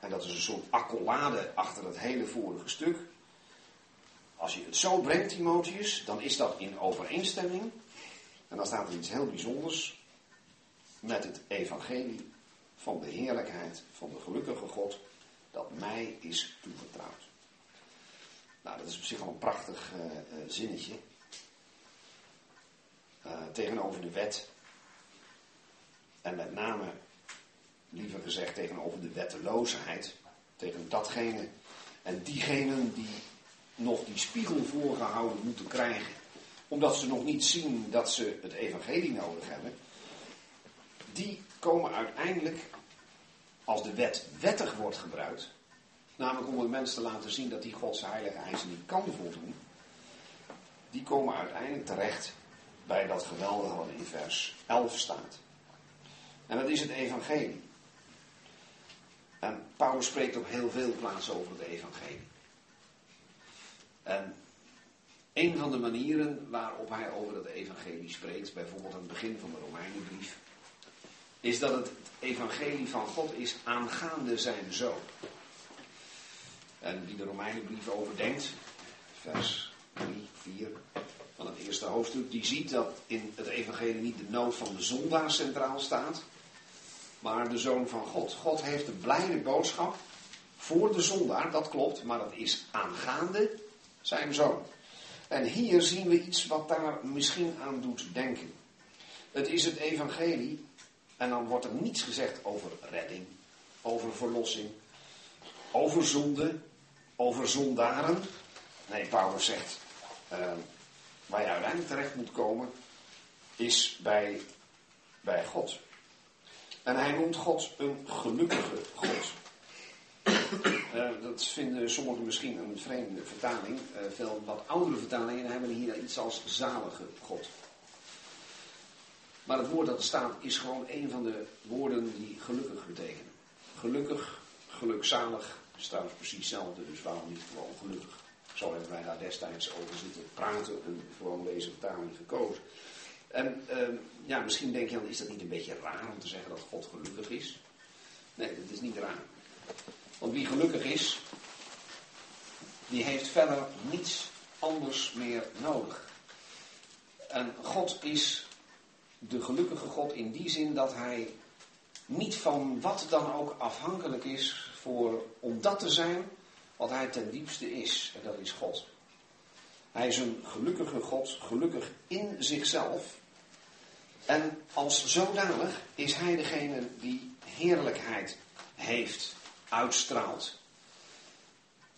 en dat is een soort accolade achter het hele vorige stuk. Als je het zo brengt, Timotheus, dan is dat in overeenstemming. En dan staat er iets heel bijzonders met het evangelie van de heerlijkheid van de gelukkige God dat mij is toevertrouwd. Nou, dat is op zich al een prachtig uh, uh, zinnetje. Uh, tegenover de wet. En met name, liever gezegd, tegenover de wetteloosheid. Tegen datgene en diegenen die nog die spiegel voorgehouden moeten krijgen. Omdat ze nog niet zien dat ze het evangelie nodig hebben. Die komen uiteindelijk, als de wet wettig wordt gebruikt, namelijk om de mensen te laten zien dat die Gods heilige eisen niet kan voldoen, die komen uiteindelijk terecht bij dat geweldige wat in vers 11 staat. En dat is het evangelie. En Paulus spreekt op heel veel plaatsen over het evangelie. En een van de manieren waarop hij over het evangelie spreekt, bijvoorbeeld aan het begin van de Romeinenbrief, is dat het evangelie van God is aangaande zijn zoon. En wie de Romeinenbrief overdenkt, vers 3, 4 van het eerste hoofdstuk, die ziet dat in het evangelie niet de nood van de zondaar centraal staat, maar de zoon van God. God heeft een blijde boodschap voor de zondaar, dat klopt, maar dat is aangaande zijn zoon. En hier zien we iets wat daar misschien aan doet denken. Het is het evangelie en dan wordt er niets gezegd over redding, over verlossing, over zonde, over zondaren. Nee, Paulus zegt, uh, waar je uiteindelijk terecht moet komen, is bij bij God. En hij noemt God een gelukkige God. Uh, dat vinden sommigen misschien een vreemde vertaling. Uh, veel wat oudere vertalingen hebben hier iets als zalige God. Maar het woord dat er staat is gewoon een van de woorden die gelukkig betekenen. Gelukkig, gelukzalig, is trouwens precies hetzelfde, dus waarom niet gewoon gelukkig? Zo hebben wij daar destijds over zitten praten en gewoon deze vertaling gekozen. En uh, ja, misschien denk je dan, is dat niet een beetje raar om te zeggen dat God gelukkig is? Nee, dat is niet raar. Want wie gelukkig is, die heeft verder niets anders meer nodig. En God is de gelukkige God in die zin dat hij niet van wat dan ook afhankelijk is voor, om dat te zijn wat hij ten diepste is. En dat is God. Hij is een gelukkige God, gelukkig in zichzelf. En als zodanig is hij degene die heerlijkheid heeft, uitstraalt.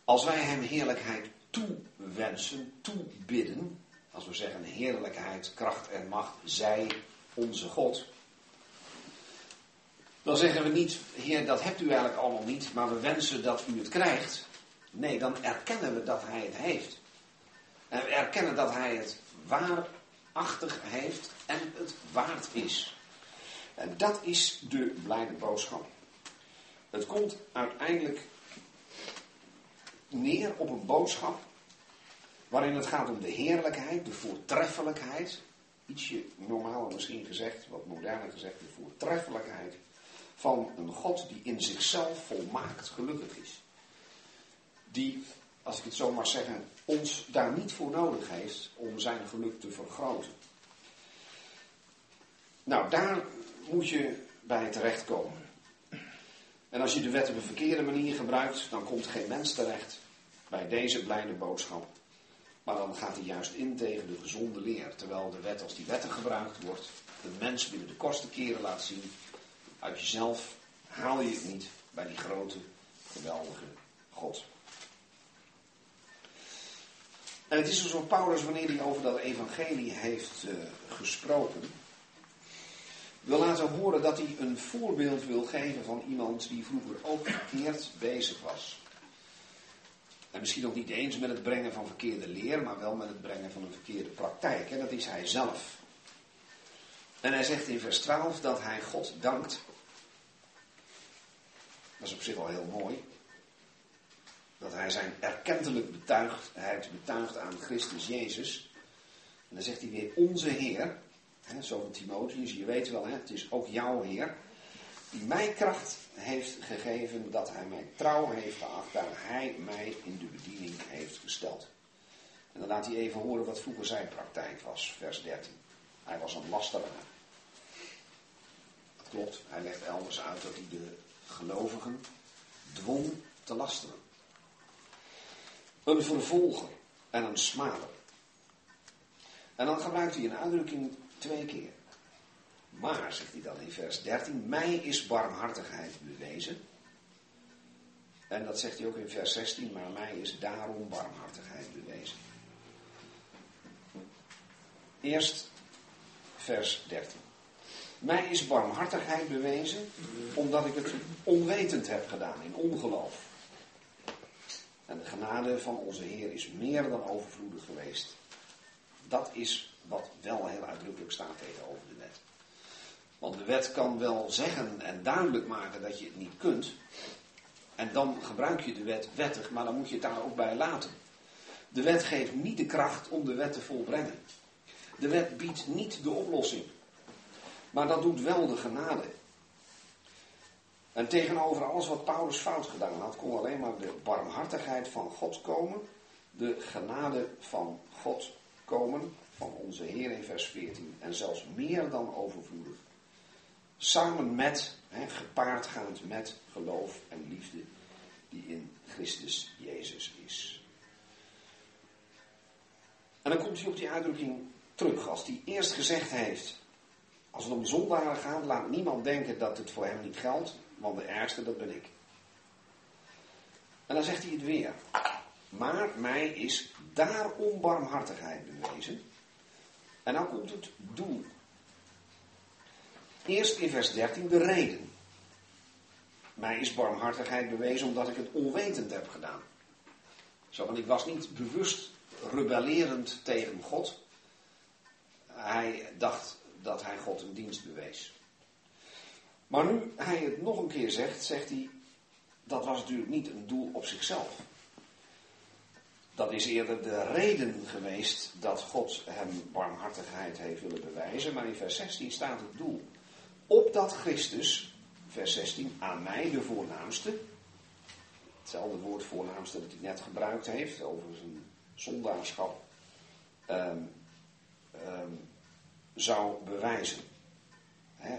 Als wij hem heerlijkheid toewensen, toebidden, als we zeggen heerlijkheid, kracht en macht, zij onze God. Dan zeggen we niet, Heer, dat hebt u eigenlijk allemaal niet, maar we wensen dat u het krijgt. Nee, dan erkennen we dat Hij het heeft. En we erkennen dat Hij het waarachtig heeft en het waard is. En dat is de blijde boodschap. Het komt uiteindelijk neer op een boodschap waarin het gaat om de heerlijkheid, de voortreffelijkheid, ietsje normaler misschien gezegd, wat moderner gezegd, de voortreffelijkheid van een God die in zichzelf volmaakt gelukkig is. Die, als ik het zo mag zeggen, ons daar niet voor nodig heeft om zijn geluk te vergroten. Nou, daar moet je bij terechtkomen. En als je de wet op een verkeerde manier gebruikt, dan komt geen mens terecht bij deze blijde boodschap. Maar dan gaat hij juist in tegen de gezonde leer. Terwijl de wet als die wetten gebruikt wordt, de mens binnen de kosten keren laat zien. Uit jezelf haal je het niet bij die grote, geweldige God. En het is dus op Paulus, wanneer hij over dat evangelie heeft uh, gesproken, wil laten horen dat hij een voorbeeld wil geven van iemand die vroeger ook verkeerd bezig was. En misschien ook niet eens met het brengen van verkeerde leer, maar wel met het brengen van een verkeerde praktijk. En dat is hij zelf. En hij zegt in vers 12 dat hij God dankt. Dat is op zich wel heel mooi. Dat hij zijn erkentelijk betuigdheid betuigt aan Christus Jezus. En dan zegt hij weer onze Heer. Hè, zo van Timotheus, je weet wel, hè, het is ook jouw Heer die mij kracht heeft gegeven, dat hij mij trouw heeft geacht, daar hij mij in de bediening heeft gesteld. En dan laat hij even horen wat vroeger zijn praktijk was, vers 13. Hij was een lasteraar. Dat klopt, hij legt elders uit dat hij de gelovigen dwong te lasteren. Een vervolger en een smader. En dan gebruikt hij een uitdrukking twee keer. Maar, zegt hij dan in vers 13, mij is barmhartigheid bewezen. En dat zegt hij ook in vers 16, maar mij is daarom barmhartigheid bewezen. Eerst vers 13. Mij is barmhartigheid bewezen omdat ik het onwetend heb gedaan, in ongeloof. En de genade van onze Heer is meer dan overvloedig geweest. Dat is wat wel heel uitdrukkelijk staat tegenover de wet. Want de wet kan wel zeggen en duidelijk maken dat je het niet kunt. En dan gebruik je de wet wettig, maar dan moet je het daar ook bij laten. De wet geeft niet de kracht om de wet te volbrengen. De wet biedt niet de oplossing. Maar dat doet wel de genade. En tegenover alles wat Paulus fout gedaan had, kon alleen maar de barmhartigheid van God komen. De genade van God komen, van onze Heer in vers 14. En zelfs meer dan overvloedig. Samen met, hè, gepaardgaand met geloof en liefde die in Christus Jezus is. En dan komt hij op die uitdrukking terug. Als hij eerst gezegd heeft, als het om zondaren gaat, laat niemand denken dat het voor hem niet geldt, want de ergste, dat ben ik. En dan zegt hij het weer. Maar mij is daarom barmhartigheid bewezen. En dan komt het doel Eerst in vers 13 de reden. Mij is barmhartigheid bewezen omdat ik het onwetend heb gedaan. Zo, want ik was niet bewust rebellerend tegen God. Hij dacht dat hij God een dienst bewees. Maar nu hij het nog een keer zegt, zegt hij, dat was natuurlijk niet een doel op zichzelf. Dat is eerder de reden geweest dat God hem barmhartigheid heeft willen bewijzen. Maar in vers 16 staat het doel. Opdat Christus, vers 16, aan mij de voornaamste. Hetzelfde woord voornaamste dat hij net gebruikt heeft over zijn zondaarschap. Um, zou bewijzen.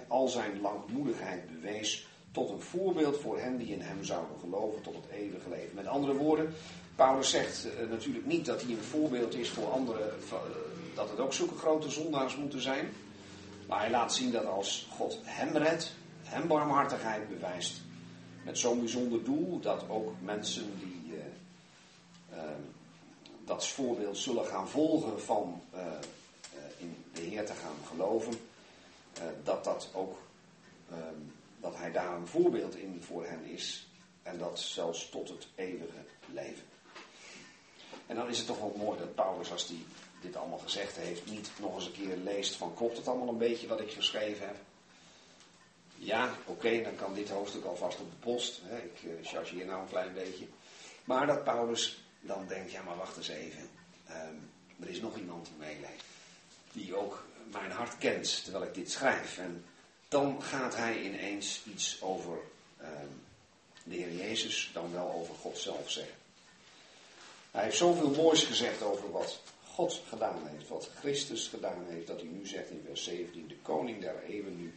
al zijn langmoedigheid bewees tot een voorbeeld voor hen die in hem zouden geloven tot het eeuwige leven. Met andere woorden, Paulus zegt uh, natuurlijk niet dat hij een voorbeeld is voor anderen, uh, dat het ook zulke grote zondaars moeten zijn. Maar hij laat zien dat als God hem redt, hem barmhartigheid bewijst, met zo'n bijzonder doel dat ook mensen die uh, dat voorbeeld zullen gaan volgen van de Heer te gaan geloven, dat dat ook dat hij daar een voorbeeld in voor hen is. En dat zelfs tot het eeuwige leven. En dan is het toch wel mooi dat Paulus, als hij dit allemaal gezegd heeft, niet nog eens een keer leest van klopt het allemaal een beetje wat ik geschreven heb. Ja, oké, dan kan dit hoofdstuk alvast op de post. Hè. Ik uh, chargeer nou een klein beetje. Maar dat Paulus dan denkt, ja maar wacht eens even. Um, er is nog iemand die meeleeft. Die ook mijn hart kent terwijl ik dit schrijf. En dan gaat hij ineens iets over uh, de Heer Jezus, dan wel over God zelf zeggen. Hij heeft zoveel moois gezegd over wat God gedaan heeft, wat Christus gedaan heeft, dat hij nu zegt in vers 17, de koning der eeuwen nu,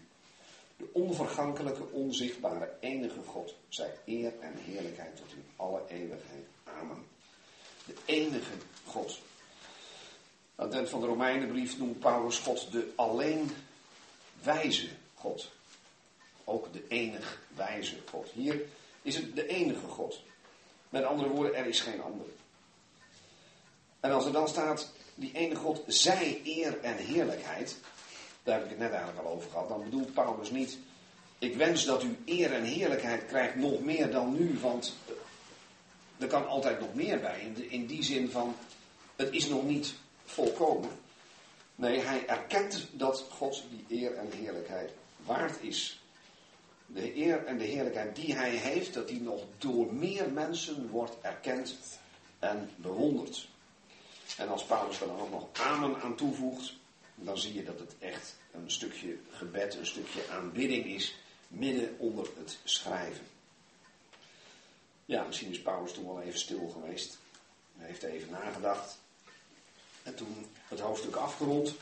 de onvergankelijke, onzichtbare, enige God, zij eer en heerlijkheid tot in alle eeuwigheid. Amen. De enige God. Aan van de Romeinenbrief noemt Paulus God de alleen wijze God. Ook de enig wijze God. Hier is het de enige God. Met andere woorden, er is geen andere. En als er dan staat, die ene God, zij eer en heerlijkheid, daar heb ik het net eigenlijk al over gehad, dan bedoelt Paulus niet, ik wens dat u eer en heerlijkheid krijgt nog meer dan nu, want er kan altijd nog meer bij. In die zin van, het is nog niet volkomen. Nee, hij erkent dat God die eer en heerlijkheid waard is. De eer en de heerlijkheid die hij heeft, dat die nog door meer mensen wordt erkend en bewonderd. En als Paulus er dan ook nog amen aan toevoegt, dan zie je dat het echt een stukje gebed, een stukje aanbidding is, midden onder het schrijven. Ja, misschien is Paulus toen wel even stil geweest. Hij heeft even nagedacht. En toen het hoofdstuk afgerond,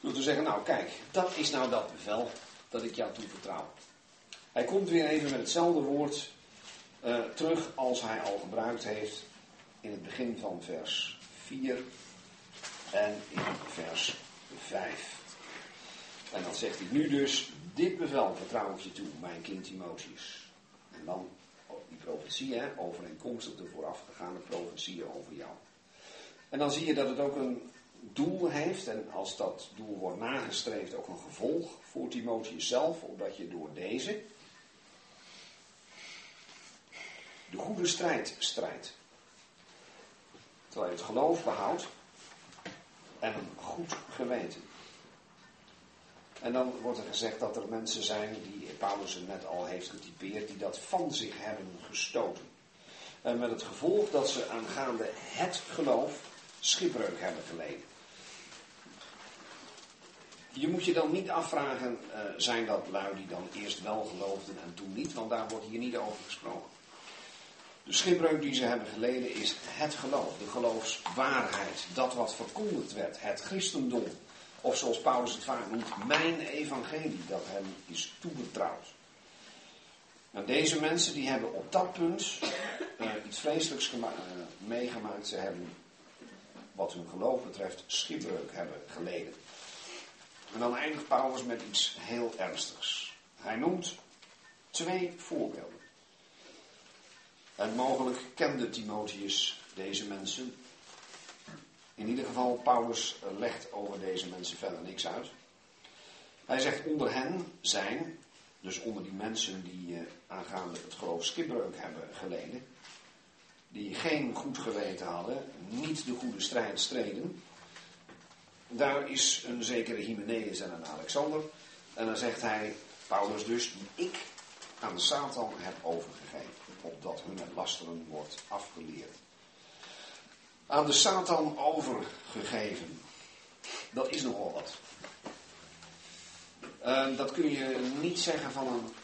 door te zeggen, nou kijk, dat is nou dat bevel dat ik jou toevertrouw. Hij komt weer even met hetzelfde woord uh, terug als hij al gebruikt heeft in het begin van vers 4 en in vers 5. En dan zegt hij nu dus, dit bevel vertrouw ik je toe, mijn kind Timotheus. En dan die profetie, hè, overeenkomstig de voorafgegaande profetieën over jou. En dan zie je dat het ook een doel heeft en als dat doel wordt nagestreefd ook een gevolg voor Timotheus zelf, omdat je door deze de goede strijd strijdt. Terwijl je het geloof behoudt en een goed geweten. En dan wordt er gezegd dat er mensen zijn, die Paulus net al heeft getypeerd, die dat van zich hebben gestoten. En met het gevolg dat ze aangaande het geloof schipbreuk hebben geleden. Je moet je dan niet afvragen, uh, zijn dat lui die dan eerst wel geloofden en toen niet, want daar wordt hier niet over gesproken. De schipbreuk die ze hebben geleden is het geloof, de geloofswaarheid, dat wat verkondigd werd, het christendom. Of zoals Paulus het vaak noemt, mijn evangelie, dat hem is toevertrouwd. En deze mensen die hebben op dat punt uh, iets vreselijks uh, meegemaakt. Ze hebben wat hun geloof betreft schipbreuk hebben geleden. En dan eindigt Paulus met iets heel ernstigs. Hij noemt twee voorbeelden. En mogelijk kende Timotheus deze mensen. In ieder geval, Paulus legt over deze mensen verder niks uit. Hij zegt onder hen zijn, dus onder die mensen die uh, aangaande het geloof skipbreuk hebben geleden, die geen goed geweten hadden, niet de goede strijd streden. Daar is een zekere Hymenaeus en een Alexander. En dan zegt hij, Paulus dus, die ik aan Satan heb overgegeven, opdat hun lasteren wordt afgeleerd. Aan de Satan overgegeven. Dat is nogal wat. Uh, dat kun je niet zeggen van een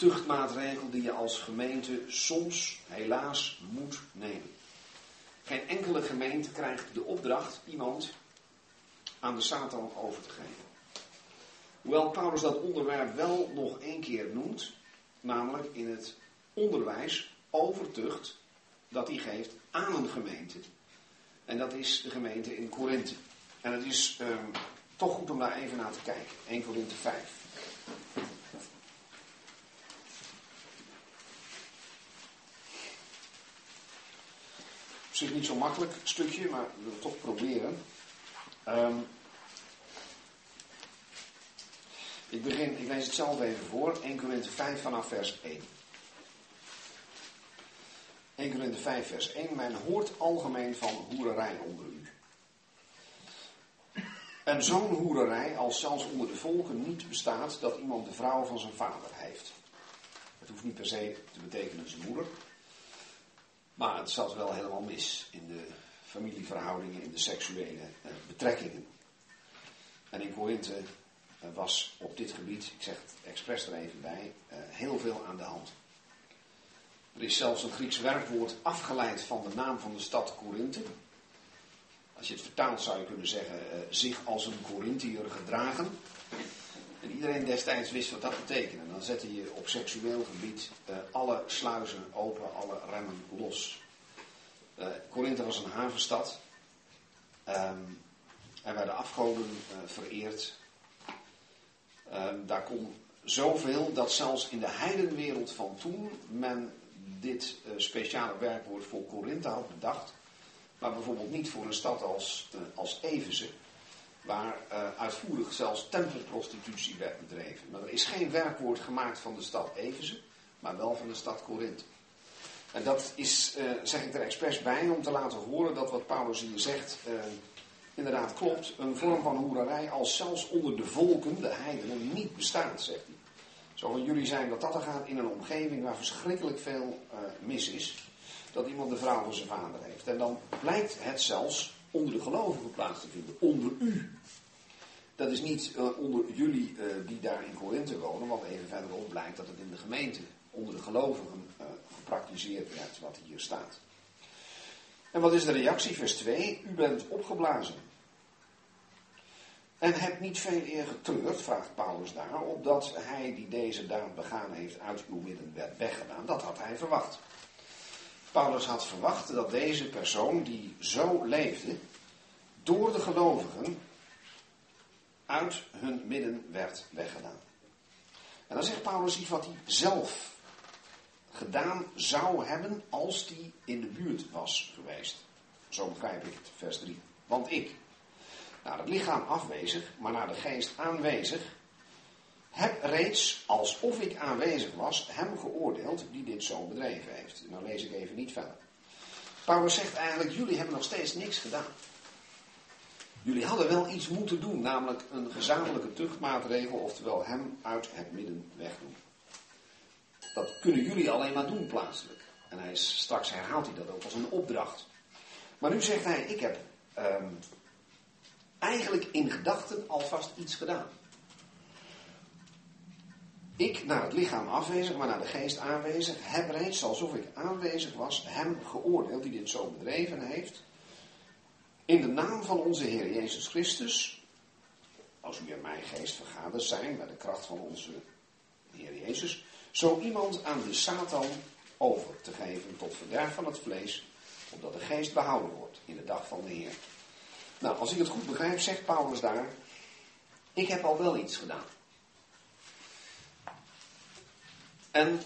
tuchtmaatregel die je als gemeente soms helaas moet nemen. Geen enkele gemeente krijgt de opdracht iemand aan de Satan over te geven. Hoewel Paulus dat onderwerp wel nog één keer noemt, namelijk in het onderwijs over tucht dat hij geeft aan een gemeente. En dat is de gemeente in Korinthe. En het is um, toch goed om daar even naar te kijken. 1 Korinthe 5. Zich niet zo makkelijk stukje, maar we willen het toch proberen. Um, ik begin, ik lees het zelf even voor. 1 Korinthe 5 vanaf vers 1. 1 Korinthe 5 vers 1. Men hoort algemeen van hoererij onder u. En zo'n hoererij, als zelfs onder de volken niet bestaat, dat iemand de vrouw van zijn vader heeft. Het hoeft niet per se te betekenen zijn moeder. Maar het zat wel helemaal mis in de familieverhoudingen, in de seksuele eh, betrekkingen. En in Korinthe eh, was op dit gebied, ik zeg het expres er even bij, eh, heel veel aan de hand. Er is zelfs een Grieks werkwoord afgeleid van de naam van de stad Korinthe. Als je het vertaalt zou je kunnen zeggen, zich als een Corinthiër gedragen. En iedereen destijds wist wat dat betekende. Dan zette je op seksueel gebied uh, alle sluizen open, alle remmen los. Uh, Korinthe was een havenstad. Um, er werden afgoden vereerd. Um, daar kon zoveel dat zelfs in de heidenwereld van toen men dit speciale werkwoord voor Korinthe had bedacht maar bijvoorbeeld niet voor een stad als, als Evenze, waar uh, uitvoerig zelfs tempelprostitutie werd bedreven. Maar er is geen werkwoord gemaakt van de stad Evenze, maar wel van de stad Korinthe. En dat is, uh, zeg ik er expres bij, om te laten horen dat wat Paulus hier zegt inderdaad klopt. Een vorm van hoererij als zelfs onder de volken, de heidenen, niet bestaat, zegt hij. Zo jullie zijn dat dat er gaat in een omgeving waar verschrikkelijk veel mis is dat iemand de vrouw van zijn vader heeft. En dan blijkt het zelfs onder de gelovigen plaats te vinden. Onder u. Dat is niet uh, onder jullie uh, die daar in Korinthe wonen, want even verderop blijkt dat het in de gemeente onder de gelovigen uh, gepraktiseerd werd, wat hier staat. En wat is de reactie? Vers 2. U bent opgeblazen. En hebt niet veel eer getreurd, vraagt Paulus daar, opdat hij die deze daad begaan heeft uit uw midden werd weggedaan. Dat had hij verwacht. Paulus had verwacht dat deze persoon die zo leefde, door de gelovigen uit hun midden werd weggedaan. En dan zegt Paulus iets wat hij zelf gedaan zou hebben als hij in de buurt was geweest. Zo begrijp ik het, vers 3. Want ik, naar het lichaam afwezig, maar naar de geest aanwezig, heb reeds, alsof ik aanwezig was, hem geoordeeld die dit zo bedreven heeft. Nou lees ik even niet verder. Paulus zegt eigenlijk, jullie hebben nog steeds niks gedaan. Jullie hadden wel iets moeten doen, namelijk een gezamenlijke tuchtmaatregel, oftewel hem uit het midden wegdoen. Dat kunnen jullie alleen maar doen plaatselijk. En hij is, straks herhaalt hij dat ook als een opdracht. Maar nu zegt hij, ik heb um, eigenlijk in gedachten alvast iets gedaan. Ik naar het lichaam afwezig, maar naar de geest aanwezig, heb reeds, alsof ik aanwezig was, hem geoordeeld die dit zo bedreven heeft. In de naam van onze Heer Jezus Christus, als u en mijn geest vergaderd zijn bij de kracht van onze Heer Jezus, zo iemand aan de Satan over te geven tot verderf van het vlees, opdat de geest behouden wordt in de dag van de Heer. Nou, als ik het goed begrijp, zegt Paulus daar, ik heb al wel iets gedaan. En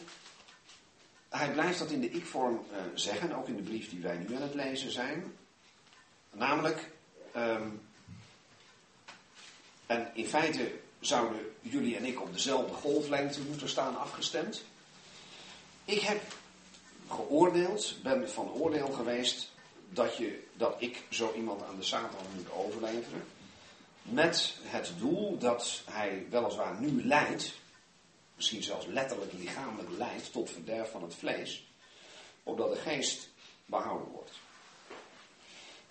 hij blijft dat in de ik-vorm uh, zeggen, ook in de brief die wij nu aan het lezen zijn. Namelijk, um, en in feite zouden jullie en ik op dezelfde golflengte moeten staan afgestemd. Ik heb geoordeeld, ben van oordeel geweest dat, je, dat ik zo iemand aan de Satan moet overleveren. Met het doel dat hij weliswaar nu leidt, misschien zelfs letterlijk lichamelijk leidt tot verderf van het vlees, opdat de geest behouden wordt.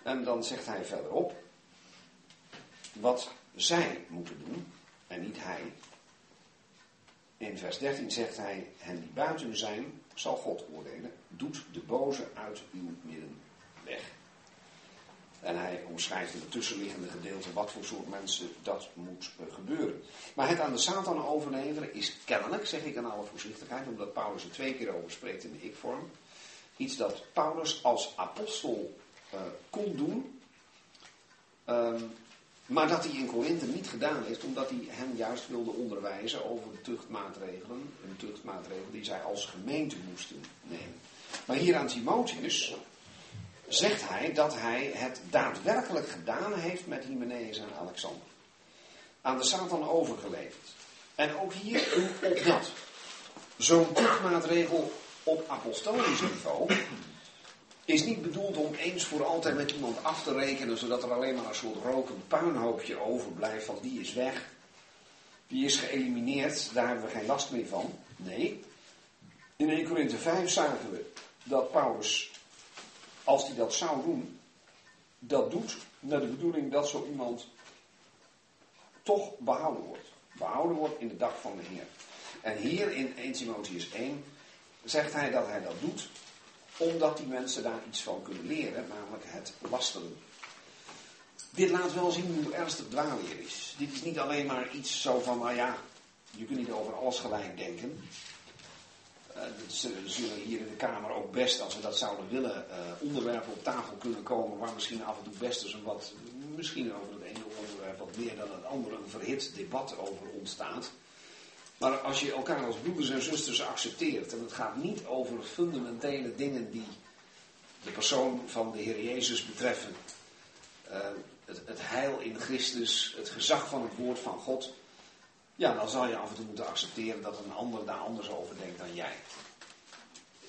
En dan zegt hij verderop wat zij moeten doen en niet hij. In vers 13 zegt hij, hen die buiten zijn, zal God oordelen, doet de boze uit uw midden weg. En hij omschrijft in het tussenliggende gedeelte wat voor soort mensen dat moet eh, gebeuren. Maar het aan de Satan overleveren is kennelijk, zeg ik aan alle voorzichtigheid, omdat Paulus er twee keer over spreekt in de ik-vorm, iets dat Paulus als apostel uh, kon doen, um, maar dat hij in Korinthe niet gedaan heeft, omdat hij hen juist wilde onderwijzen over de tuchtmaatregelen, een tuchtmaatregel die zij als gemeente moesten nemen. Maar hier aan Timotheus zegt hij dat hij het daadwerkelijk gedaan heeft met Hymenaeus en Alexander. Aan de Satan overgeleverd. En ook hier op dat. Zo'n tuchtmaatregel op apostolisch niveau is niet bedoeld om eens voor altijd met iemand af te rekenen, zodat er alleen maar een soort rokend puinhoopje overblijft van die is weg, die is geëlimineerd, daar hebben we geen last meer van. Nee, in 1 Korinthe 5 zagen we dat Paulus als hij dat zou doen, dat doet met de bedoeling dat zo iemand toch behouden wordt. Behouden wordt in de dag van de Heer. En hier in 1 Timotheus 1 zegt hij dat hij dat doet omdat die mensen daar iets van kunnen leren, namelijk het lasteren. Dit laat wel zien hoe ernstig dwaalleer is. Dit is niet alleen maar iets zo van, nou ja, je kunt niet over alles gelijk denken. Uh, zullen hier in de Kamer ook best, als we dat zouden willen, uh, onderwerpen op tafel kunnen komen waar misschien af en toe best eens een wat, misschien over het ene onderwerp wat meer dan het andere, een verhit debat over ontstaat. Maar als je elkaar als broeders en zusters accepteert, en het gaat niet over fundamentele dingen die de persoon van de Heer Jezus betreffen, uh, het, het heil in Christus, het gezag van het woord van God, ja, dan zal je af en toe moeten accepteren dat een ander daar anders over denkt dan jij.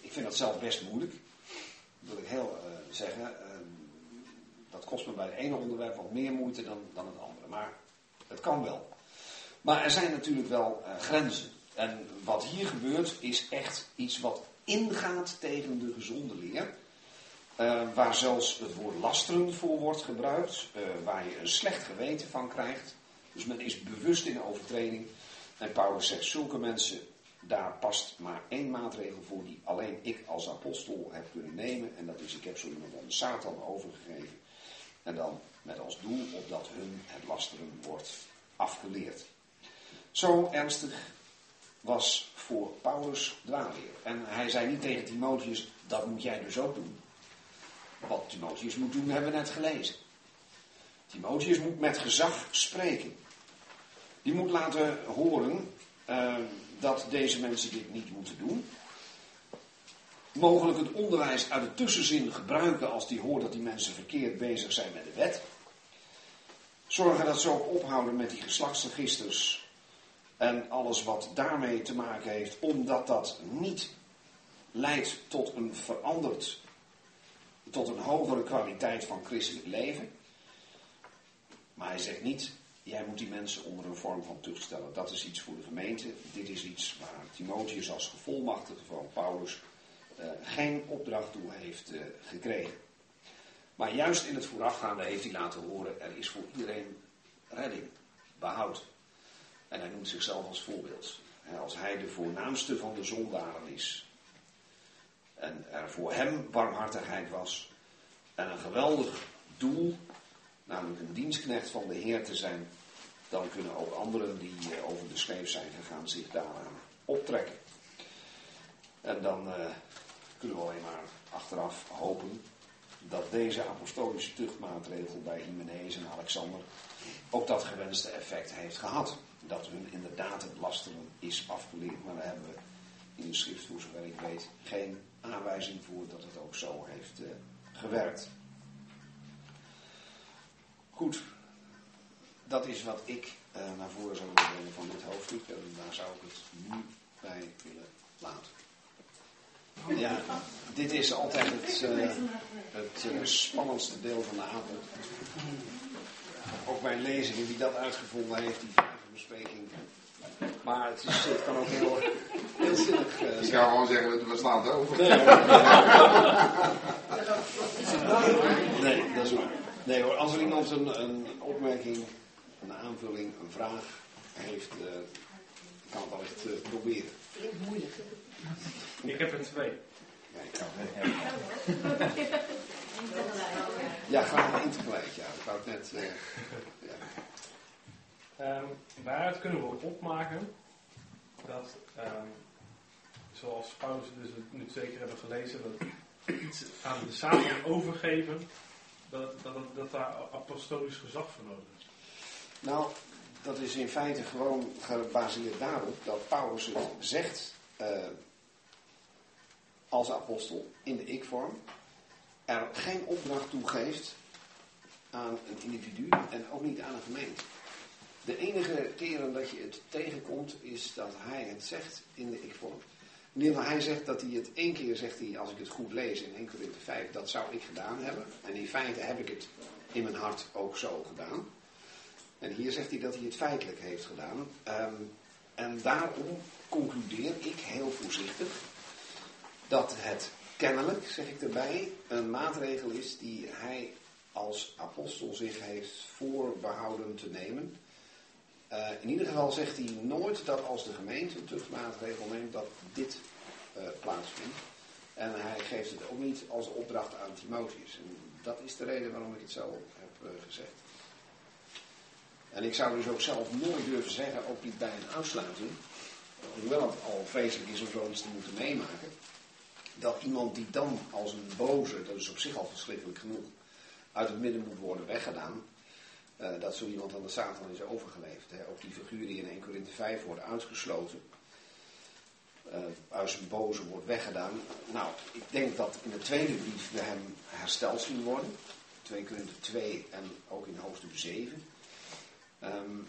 Ik vind dat zelf best moeilijk. Dat wil ik heel uh, zeggen. Uh, dat kost me bij het ene onderwerp wat meer moeite dan, dan het andere. Maar het kan wel. Maar er zijn natuurlijk wel uh, grenzen. En wat hier gebeurt is echt iets wat ingaat tegen de gezonde leer. waar zelfs het woord lasteren voor wordt gebruikt. waar je een slecht geweten van krijgt. Dus men is bewust in overtreding. En Paulus zegt, zulke mensen, daar past maar één maatregel voor die alleen ik als apostel heb kunnen nemen. En dat is, ik heb zo iemand aan de Satan overgegeven. En dan met als doel opdat hun het lasteren wordt afgeleerd. Zo ernstig was voor Paulus dwaalleer. En hij zei niet tegen Timotheus, dat moet jij dus ook doen. Wat Timotheus moet doen, hebben we net gelezen. Timotheus moet met gezag spreken. Die moet laten horen uh, dat deze mensen dit niet moeten doen. Mogelijk het onderwijs uit de tussenzin gebruiken als die hoort dat die mensen verkeerd bezig zijn met de wet. Zorgen dat ze ook ophouden met die geslachtsregisters en alles wat daarmee te maken heeft, omdat dat niet leidt tot een veranderd, tot een hogere kwaliteit van christelijk leven. Maar hij zegt niet, Jij moet die mensen onder een vorm van tucht stellen. Dat is iets voor de gemeente. Dit is iets waar Timotheus als gevolmachtigde van Paulus uh, geen opdracht toe heeft uh, gekregen. Maar juist in het voorafgaande heeft hij laten horen, er is voor iedereen redding, behoud. En hij noemt zichzelf als voorbeeld. als hij de voornaamste van de zondaren is. En er voor hem barmhartigheid was. En een geweldig doel namelijk een dienstknecht van de Heer te zijn, dan kunnen ook anderen die uh, over de scheef zijn gegaan zich daaraan optrekken. En dan uh, kunnen we alleen maar achteraf hopen dat deze apostolische tuchtmaatregel bij Hymenaeus en Alexander ook dat gewenste effect heeft gehad. Dat hun inderdaad het lasteren is afgeleerd, maar daar hebben we in de schrift, voor zover ik weet, geen aanwijzing voor dat het ook zo heeft uh, gewerkt. Goed. dat is wat ik uh, naar voren zou willen brengen van dit hoofdstuk. En daar zou ik het nu bij willen laten. Ja, dit is altijd het, uh, het uh, spannendste deel van de avond. Ook mijn lezingen, wie dat uitgevonden heeft, die bespreking. Maar het, is, het kan ook heel, heel zinnig uh, Ik zou gewoon zeggen, we slaan het over. Nee, nee, dat is waar. Nee hoor, als er iemand een, een opmerking, een aanvulling, een vraag heeft, uh, kan het altijd uh, proberen. Moeilijk. Ik heb er twee. Ja, ik kan het Ja, ga in tegelijk, ja. Ik wou het net. Uh, ja. Um, waaruit kunnen we opmaken dat, um, zoals Paulus dus nu twee keer hebben gelezen, dat iets aan de Satan overgeven, dat, dat, dat, daar apostolisch gezag voor nodig is? Nou, dat is in feite gewoon gebaseerd daarop dat Paulus het zegt uh, als apostel in de ik-vorm, er geen opdracht toe geeft aan een individu en ook niet aan een gemeente. De enige keren dat je het tegenkomt is dat hij het zegt in de ik-vorm. Geval, hij zegt dat hij het één keer zegt, hij, als ik het goed lees in 1 Corinthië 5, dat zou ik gedaan hebben. En in feite heb ik het in mijn hart ook zo gedaan. En hier zegt hij dat hij het feitelijk heeft gedaan. Um, en daarom concludeer ik heel voorzichtig dat het kennelijk, zeg ik erbij, een maatregel is die hij als apostel zich heeft voorbehouden te nemen. Uh, in ieder geval zegt hij nooit dat als de gemeente een tuchtmaatregel neemt, dat dit uh, plaatsvindt. En hij geeft het ook niet als opdracht aan Timotheus. En dat is de reden waarom ik het zo heb uh, gezegd. En ik zou dus ook zelf nooit durven zeggen, ook niet bij een afsluiting, hoewel het al vreselijk is om zoiets te moeten meemaken, dat iemand die dan als een boze, dat is op zich al verschrikkelijk genoeg, uit het midden moet worden weggedaan, dat zo iemand aan de Satan is overgeleverd. Hè. Ook die figuur die in 1 Korinthe 5 wordt uitgesloten, uh, zijn boze wordt weggedaan. Nou, ik denk dat in de tweede brief we hem hersteld zien worden. 2 Korinthe 2 en ook in hoofdstuk 7. Um,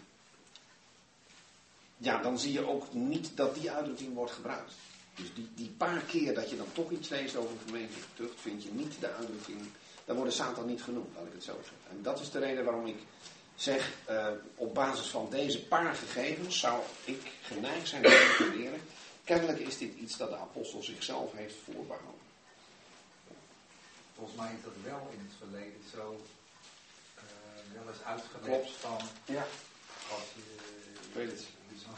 ja, dan zie je ook niet dat die uitdrukking wordt gebruikt. Dus die, die paar keer dat je dan toch iets leest over gemeentelijke tucht, vind je niet de uitdrukking, dan wordt de Satan niet genoemd, laat ik het zo zeggen. En dat is de reden waarom ik zeg, uh, op basis van deze paar gegevens zou ik geneigd zijn te concluderen. Kennelijk is dit iets dat de apostel zichzelf heeft voorbehouden. Volgens mij is dat wel in het verleden zo uh, wel eens uitgelegd Klopt. van Ja, als je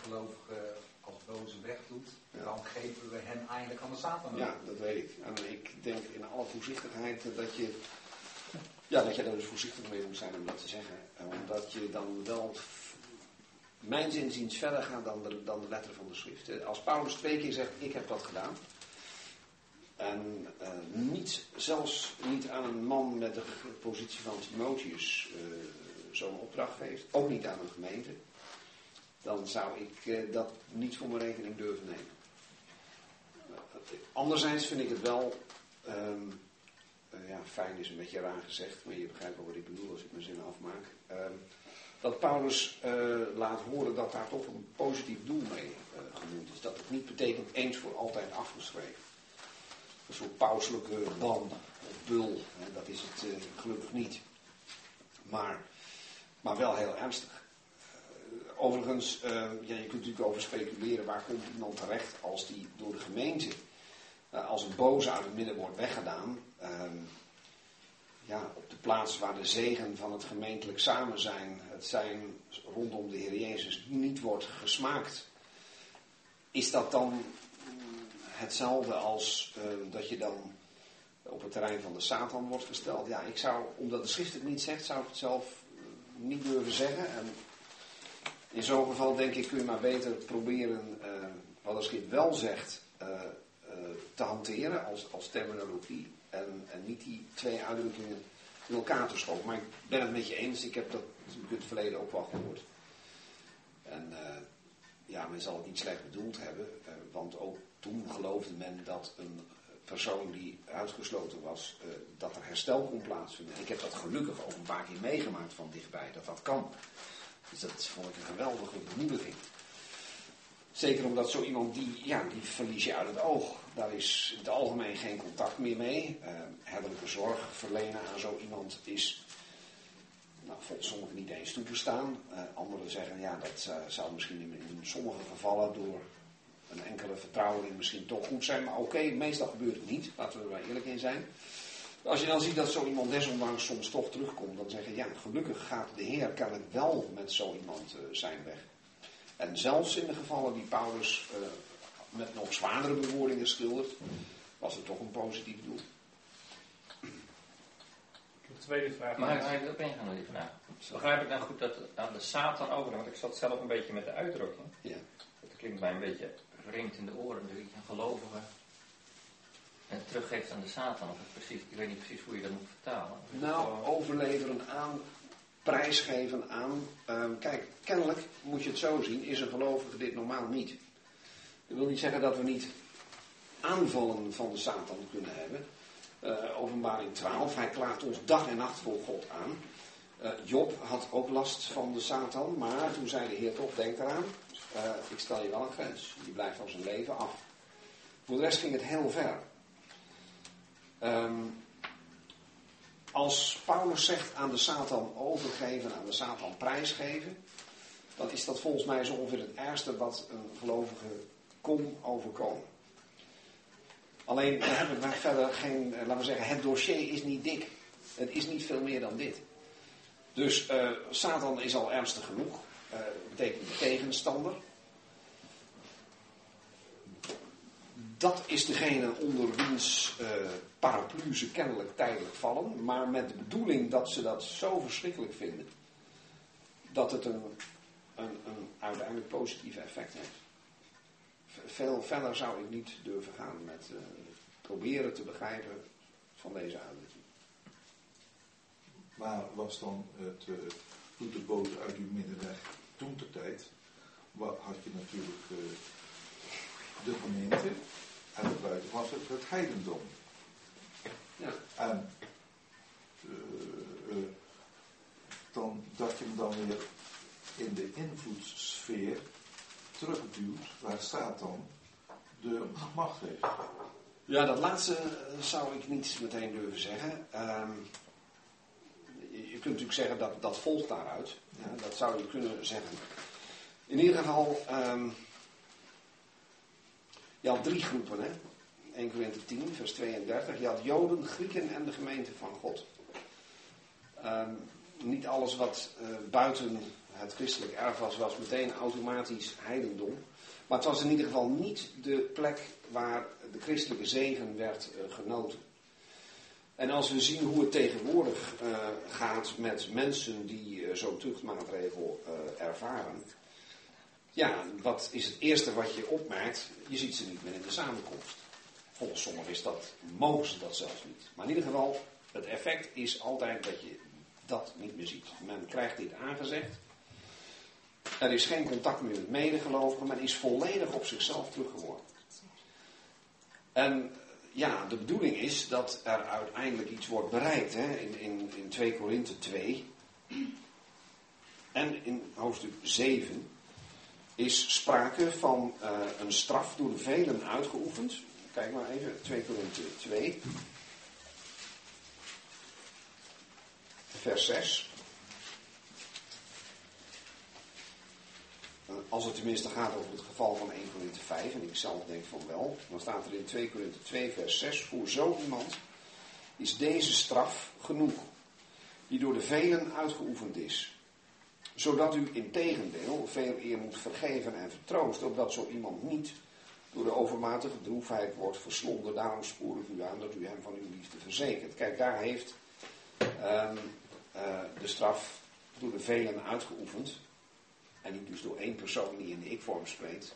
gelovige als boze wegdoet, Ja. dan geven we hem eigenlijk aan de Satan. Ja, dat weet ik. En ik denk in alle voorzichtigheid dat je, ja, dat je daar dus voorzichtig mee moet zijn om dat te zeggen. Eh, Omdat je dan wel, mijn zinziens, verder gaat dan de, dan de letter van de schrift. Eh, Als Paulus twee keer zegt, ik heb dat gedaan. En eh, niet, zelfs niet aan een man met de positie van Timotheus zo'n opdracht geeft. Ook niet aan een gemeente. Dan zou ik eh, dat niet voor mijn rekening durven nemen. Anderzijds vind ik het wel, ehm, eh, ja, fijn is een beetje raar gezegd, maar je begrijpt wel wat ik bedoel als ik mijn zin afmaak. Ehm, dat Paulus eh, laat horen dat daar toch een positief doel mee eh, genoemd is. Dat het niet betekent eens voor altijd afgeschreven. Een soort pauselijke ban of bul, hè, dat is het gelukkig niet. Maar, maar wel heel ernstig. Eh, overigens, eh, ja, je kunt natuurlijk over speculeren waar komt iemand terecht als die door de gemeente uh, als een boze uit het midden wordt weggedaan. ehm, ja, op de plaats waar de zegen van het gemeentelijk samen zijn, het zijn rondom de Heer Jezus, niet wordt gesmaakt. Is dat dan hetzelfde als eh, dat je dan op het terrein van de Satan wordt gesteld? Ja, ik zou, omdat de schrift het niet zegt, zou ik het zelf eh, niet durven zeggen. En in zo'n geval denk ik kun je maar beter proberen eh, wat de schrift wel zegt eh, eh, te hanteren als, als terminologie. En, en niet die twee uitdrukkingen in elkaar te schoven. Maar ik ben het met je eens, ik heb dat in het verleden ook wel gehoord. En ja, men zal het niet slecht bedoeld hebben, want ook toen geloofde men dat een persoon die uitgesloten was, dat er herstel kon plaatsvinden. En ik heb dat gelukkig ook een paar keer meegemaakt van dichtbij, dat dat kan. Dus dat vond ik een geweldige bemoediging. Zeker omdat zo iemand die, ja, die verlies je uit het oog. Daar is in het algemeen geen contact meer mee. Uh, herderlijke zorg verlenen aan zo iemand is nou, volgens sommigen niet eens toegestaan. Uh, anderen zeggen ja, dat uh, zou misschien in, sommige gevallen door een enkele vertrouweling misschien toch goed zijn. Maar oké, meestal gebeurt het niet. Laten we er maar eerlijk in zijn. Als je dan ziet dat zo iemand desondanks soms toch terugkomt, dan zeg je ja, gelukkig gaat de Heer kan het wel met zo iemand uh, zijn weg. En zelfs in de gevallen die Paulus uh, met nog zwaardere bewoordingen schildert, was het toch een positief doel. De tweede vraag. Maar hij wil op ingaan op die vraag. Begrijp ik nou goed dat aan de Satan over, want ik zat zelf een beetje met de uitdrukking. Ja. Dat klinkt mij een beetje vreemd in de oren, dat een gelovige en teruggeeft aan de Satan. Of precies, ik weet niet precies hoe je dat moet vertalen. Nou, overleveren aan, prijsgeven aan. Um, kijk, kennelijk moet je het zo zien, is een gelovige dit normaal niet. Dat wil niet zeggen dat we niet aanvallen van de Satan kunnen hebben. Uh, openbaring 12, hij klaagt ons dag en nacht voor God aan. Uh, Job had ook last van de Satan, maar toen zei de Heer toch, denk eraan, uh, ik stel je wel een grens. Die blijft van zijn leven af. Voor de rest ging het heel ver. Um, als Paulus zegt aan de Satan overgeven, aan de Satan prijsgeven, dan is dat volgens mij zo ongeveer het ergste wat een gelovige kon overkomen. Alleen we hebben wij verder geen, laten we zeggen, het dossier is niet dik. Het is niet veel meer dan dit. Dus uh, Satan is al ernstig genoeg. Uh, betekent tegenstander. Dat is degene onder wiens uh, paraplu ze kennelijk tijdelijk vallen. Maar met de bedoeling dat ze dat zo verschrikkelijk vinden. Dat het een, een, een uiteindelijk positief effect heeft. Veel verder zou ik niet durven gaan met uh, proberen te begrijpen van deze uitdrukking. Maar was dan het uh, boot uit uw midden weg toen de tijd? Had je natuurlijk de gemeente en buiten was het het heidendom. Ja. En uh, dan, dat je hem dan weer in de invloedssfeer terugduwt waar Satan de macht heeft. Ja, dat laatste zou ik niet meteen durven zeggen. Um, je kunt natuurlijk zeggen dat dat volgt daaruit. Ja, dat zou je kunnen zeggen. In ieder geval, um, je had drie groepen, hè? 1 Corinthië 10, vers 32. Je had Joden, Grieken en de gemeente van God. Um, niet alles wat uh, buiten het christelijk erf was, was meteen automatisch heidendom. Maar het was in ieder geval niet de plek waar de christelijke zegen werd uh, genoten. En als we zien hoe het tegenwoordig uh, gaat met mensen die zo'n tuchtmaatregel ervaren. Ja, wat is het eerste wat je opmerkt? Je ziet ze niet meer in de samenkomst. Volgens sommigen is dat, mogen ze dat zelfs niet. Maar in ieder geval, het effect is altijd dat je dat niet meer ziet. Men krijgt dit aangezegd. Er is geen contact meer met medegelovigen. Men is volledig op zichzelf teruggeworpen. En ja, de bedoeling is dat er uiteindelijk iets wordt bereikt. Hè? In, in, in 2 Korinthe 2 en in hoofdstuk 7 is sprake van uh, een straf door de velen uitgeoefend. Kijk maar even, 2 Korinthe 2. Vers 6. Als het tenminste gaat over het geval van 1 Korinthe 5, en ik zelf denk van wel, dan staat er in 2 Korinthe 2 vers 6, voor zo iemand is deze straf genoeg, die door de velen uitgeoefend is. Zodat u in tegendeel veel eer moet vergeven en vertroosten, opdat zo iemand niet door de overmatige droefheid wordt verslonden. Daarom spoor ik u aan dat u hem van uw liefde verzekert. Kijk, daar heeft um, uh, de straf door de velen uitgeoefend en niet dus door één persoon die in de ik-vorm spreekt,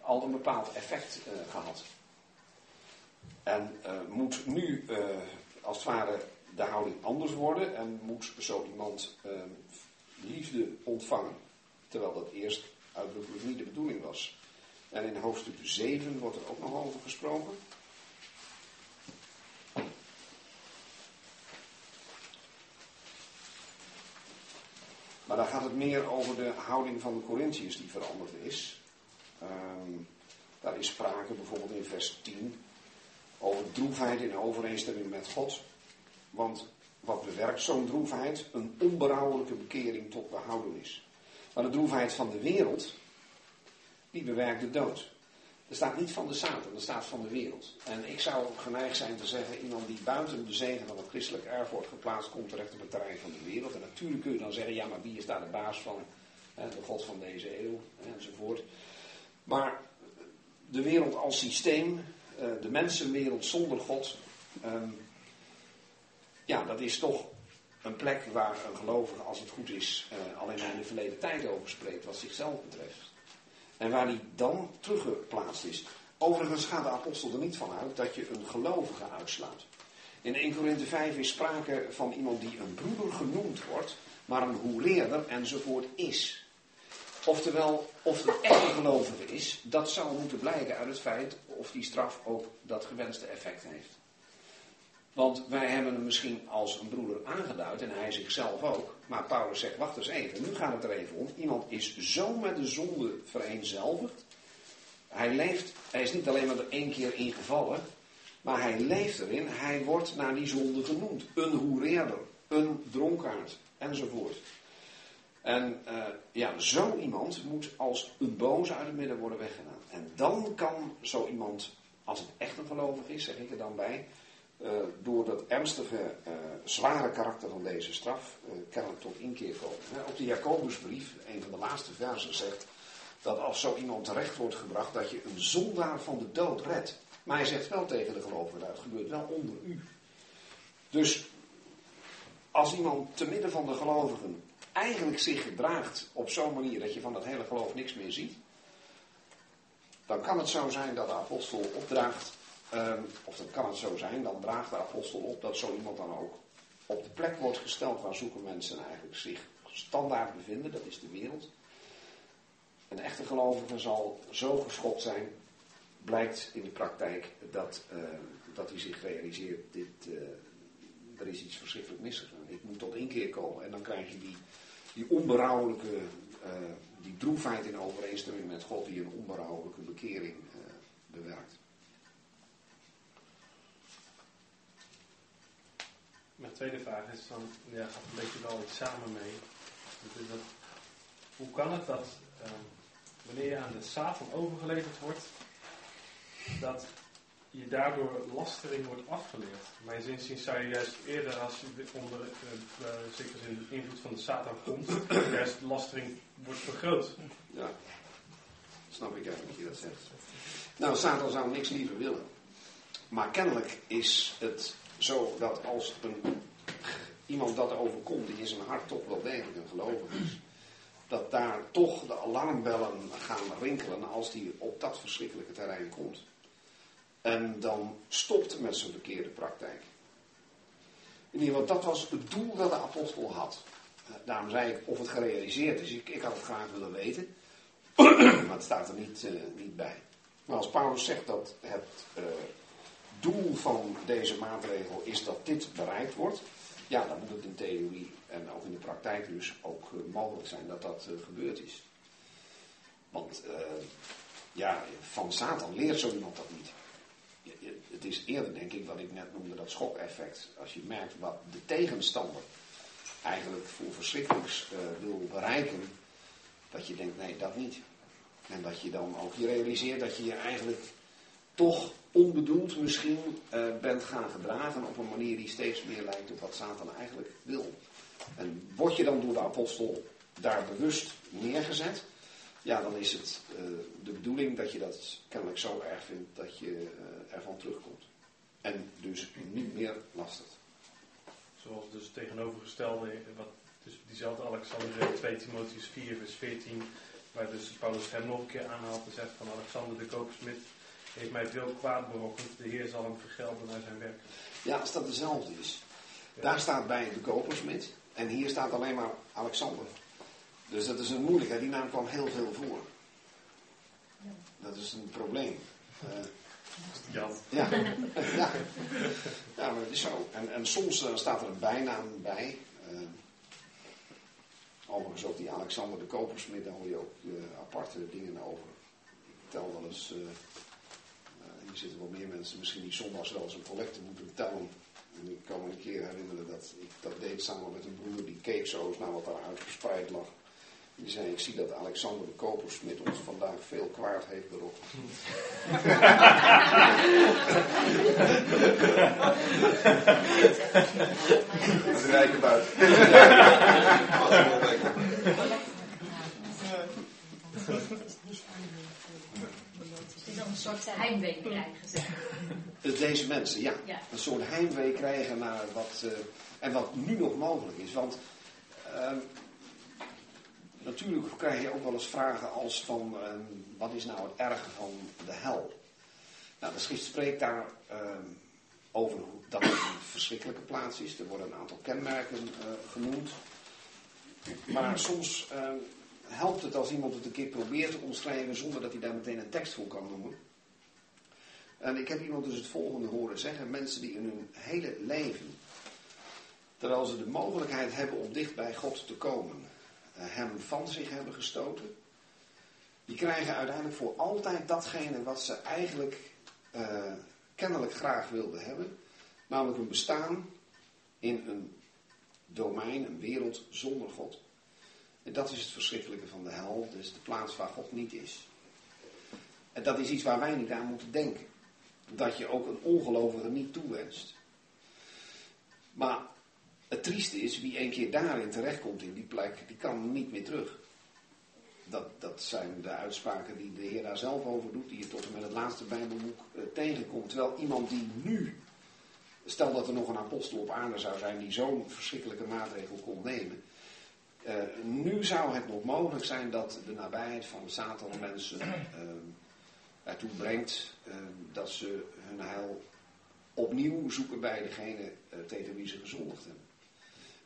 al een bepaald effect uh, gehad. En uh, moet nu als het ware de houding anders worden en moet zo iemand liefde ontvangen, terwijl dat eerst uitdrukkelijk niet de bedoeling was. En in hoofdstuk 7 wordt er ook nog over gesproken. Maar dan gaat het meer over de houding van de Corinthiërs die veranderd is. Ehm, daar is sprake bijvoorbeeld in vers 10 over droefheid in overeenstemming met God. Want wat bewerkt zo'n droefheid? Een onberouwelijke bekering tot behoudenis. Maar de droefheid van de wereld, die bewerkt de dood. Er staat niet van de Satan, er staat van de wereld. En ik zou geneigd zijn te zeggen, iemand die buiten de zegen van het christelijk erf wordt geplaatst, komt terecht op het terrein van de wereld. En natuurlijk kun je dan zeggen, ja, maar wie is daar de baas van? De God van deze eeuw, enzovoort. Maar de wereld als systeem, eh, de mensenwereld zonder God, ehm, ja, dat is toch een plek waar een gelovige, als het goed is, uh, alleen maar in de verleden tijd over spreekt, wat zichzelf betreft. En waar die dan teruggeplaatst is. Overigens gaat de apostel er niet van uit dat je een gelovige uitslaat. In 1 Korinthe 5 is sprake van iemand die een broeder genoemd wordt, maar een hoereerder enzovoort is. Oftewel, of het echt een gelovige is, dat zou moeten blijken uit het feit of die straf ook dat gewenste effect heeft. Want wij hebben hem misschien als een broeder aangeduid en hij zichzelf ook. Maar Paulus zegt, wacht eens even, nu gaat het er even om. Iemand is zo met de zonde vereenzelvigd. Hij leeft, hij is niet alleen maar er één keer ingevallen, maar hij leeft erin. Hij wordt naar die zonde genoemd. Een hoereerder, een dronkaard, enzovoort. En uh, ja, zo iemand moet als een boze uit het midden worden weggedaan. En dan kan zo iemand, als het echt een gelovig is, zeg ik er dan bij, uh, door dat ernstige, uh, zware karakter van deze straf, uh, kennelijk tot inkeer komen. Op de Jacobusbrief, een van de laatste versen, zegt dat als zo iemand terecht wordt gebracht, dat je een zondaar van de dood redt. Maar hij zegt wel tegen de gelovigen, dat gebeurt wel onder u. Dus als iemand te midden van de gelovigen eigenlijk zich gedraagt op zo'n manier dat je van dat hele geloof niks meer ziet, dan kan het zo zijn dat de apostel opdraagt Um, of dat kan het zo zijn, dan draagt de apostel op dat zo iemand dan ook op de plek wordt gesteld waar zoeken mensen eigenlijk zich standaard bevinden, dat is de wereld. Een echte gelovige zal zo geschokt zijn, blijkt in de praktijk dat, uh, dat hij zich realiseert, dit, uh, er is iets verschrikkelijk misgegaan. Ik moet tot inkeer komen en dan krijg je die, die onberouwelijke, uh, die droefheid in overeenstemming met God die een onberouwelijke bekering bewerkt. Mijn tweede vraag is dan, ja, gaat een beetje wel iets samen mee. Dat is dat, hoe kan het dat uh, wanneer je aan de Satan overgeleverd wordt, dat je daardoor lastering wordt afgeleerd? Mijn zinzien zou je juist eerder, als je onder uh, zeker de invloed van de Satan komt, juist lastering wordt vergroot. Ja, snap ik eigenlijk dat je dat zegt. Nou, Satan zou niks liever willen. Maar kennelijk is het zo dat als een, iemand dat overkomt, die in zijn hart toch wel degelijk een gelovig is, dat daar toch de alarmbellen gaan rinkelen als die op dat verschrikkelijke terrein komt. En dan stopt met zijn verkeerde praktijk. In ieder geval, dat was het doel dat de apostel had. Daarom zei ik of het gerealiseerd is. Ik, ik had het graag willen weten. maar het staat er niet, uh, niet bij. Maar als Paulus zegt dat het uh, doel van deze maatregel is dat dit bereikt wordt, ja, dan moet het in theorie en ook in de praktijk dus ook uh, mogelijk zijn dat dat uh, gebeurd is. Want uh, ja, van Satan leert zo iemand dat niet. Het is eerder, denk ik, wat ik net noemde, dat schokeffect. Als je merkt wat de tegenstander eigenlijk voor verschrikkelijks wil bereiken, dat je denkt, nee, dat niet. En dat je dan ook je realiseert dat je je eigenlijk toch onbedoeld misschien uh, bent gaan gedragen op een manier die steeds meer lijkt op wat Satan eigenlijk wil. En word je dan door de apostel daar bewust neergezet, ja, dan is het uh, de bedoeling dat je dat kennelijk zo erg vindt dat je uh, ervan terugkomt. En dus niet meer lastig. Zoals dus tegenovergestelde, wat dus diezelfde Alexander 2 Timotheus 4 vers 14, waar dus Paulus hem nog een keer aanhaalt en zegt van Alexander de kopersmid, heeft mij veel kwaad berokkend. De Heer zal hem vergelden naar zijn werk. Ja, als dat dezelfde is. Ja. Daar staat bij de kopersmid. En hier staat alleen maar Alexander. Dus dat is een moeilijkheid. Die naam kwam heel veel voor. Dat is een probleem. Uh, ja. Ja. ja. ja, maar het is zo. En, en soms uh, staat er een bijnaam bij. Uh, Overigens ook die Alexander de Kopersmid, daar hoor je ook aparte dingen over. Ik vertel wel eens, hier zitten wel meer mensen misschien die zondags wel eens een collecte moeten tellen. En ik kan me een keer herinneren dat ik dat deed samen met een broer die keek zo eens naar wat daar uitgespreid lag. Die zei, ik zie dat Alexander de Kopersmid ons vandaag veel kwaad heeft is een rijke buiten. Het is al een soort heimwee krijgen, zeg Deze mensen, ja. Ja. Een soort heimwee krijgen naar wat, uh, en wat nu nog mogelijk is. Want uh, natuurlijk krijg je ook wel eens vragen als van uh, wat is nou het erge van de hel? Nou, de schrift spreekt daar over dat het een verschrikkelijke plaats is. Er worden een aantal kenmerken uh, genoemd. Maar soms helpt het als iemand het een keer probeert te omschrijven zonder dat hij daar meteen een tekst voor kan noemen. En ik heb iemand dus het volgende horen zeggen. Mensen die in hun hele leven, terwijl ze de mogelijkheid hebben om dicht bij God te komen, uh, hem van zich hebben gestoten. Die krijgen uiteindelijk voor altijd datgene wat ze eigenlijk uh, kennelijk graag wilden hebben. Namelijk een bestaan in een domein, een wereld zonder God. En dat is het verschrikkelijke van de hel. Is de plaats waar God niet is. En dat is iets waar wij niet aan moeten denken. Dat je ook een ongelovige niet toewenst. Maar het trieste is, wie een keer daarin terechtkomt in die plek, die kan niet meer terug. Dat, dat zijn de uitspraken die de Heer daar zelf over doet, die je tot en met het laatste Bijbelboek uh, tegenkomt. Terwijl iemand die nu, stel dat er nog een apostel op aarde zou zijn die zo'n verschrikkelijke maatregel kon nemen. Uh, nu zou het nog mogelijk zijn dat de nabijheid van Satan mensen uh, ertoe brengt dat ze hun heil opnieuw zoeken bij degene tegen wie ze gezondigd hebben.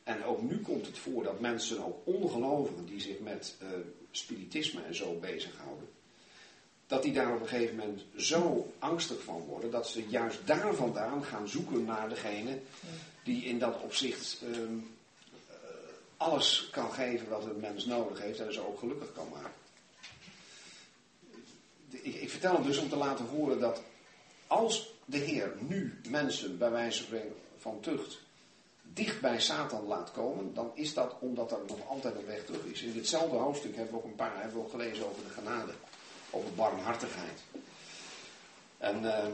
En ook nu komt het voor dat mensen, ook ongelovigen die zich met uh, spiritisme en zo bezighouden, dat die daar op een gegeven moment zo angstig van worden dat ze juist daar vandaan gaan zoeken naar degene die in dat opzicht uh, alles kan geven wat een mens nodig heeft en ze ook gelukkig kan maken. Ik, ik vertel het dus om te laten horen dat als de Heer nu mensen bij wijze van tucht dicht bij Satan laat komen, dan is dat omdat er nog altijd een weg terug is. In ditzelfde hoofdstuk hebben we ook een paar hebben we ook gelezen over de genade, over barmhartigheid. En uh,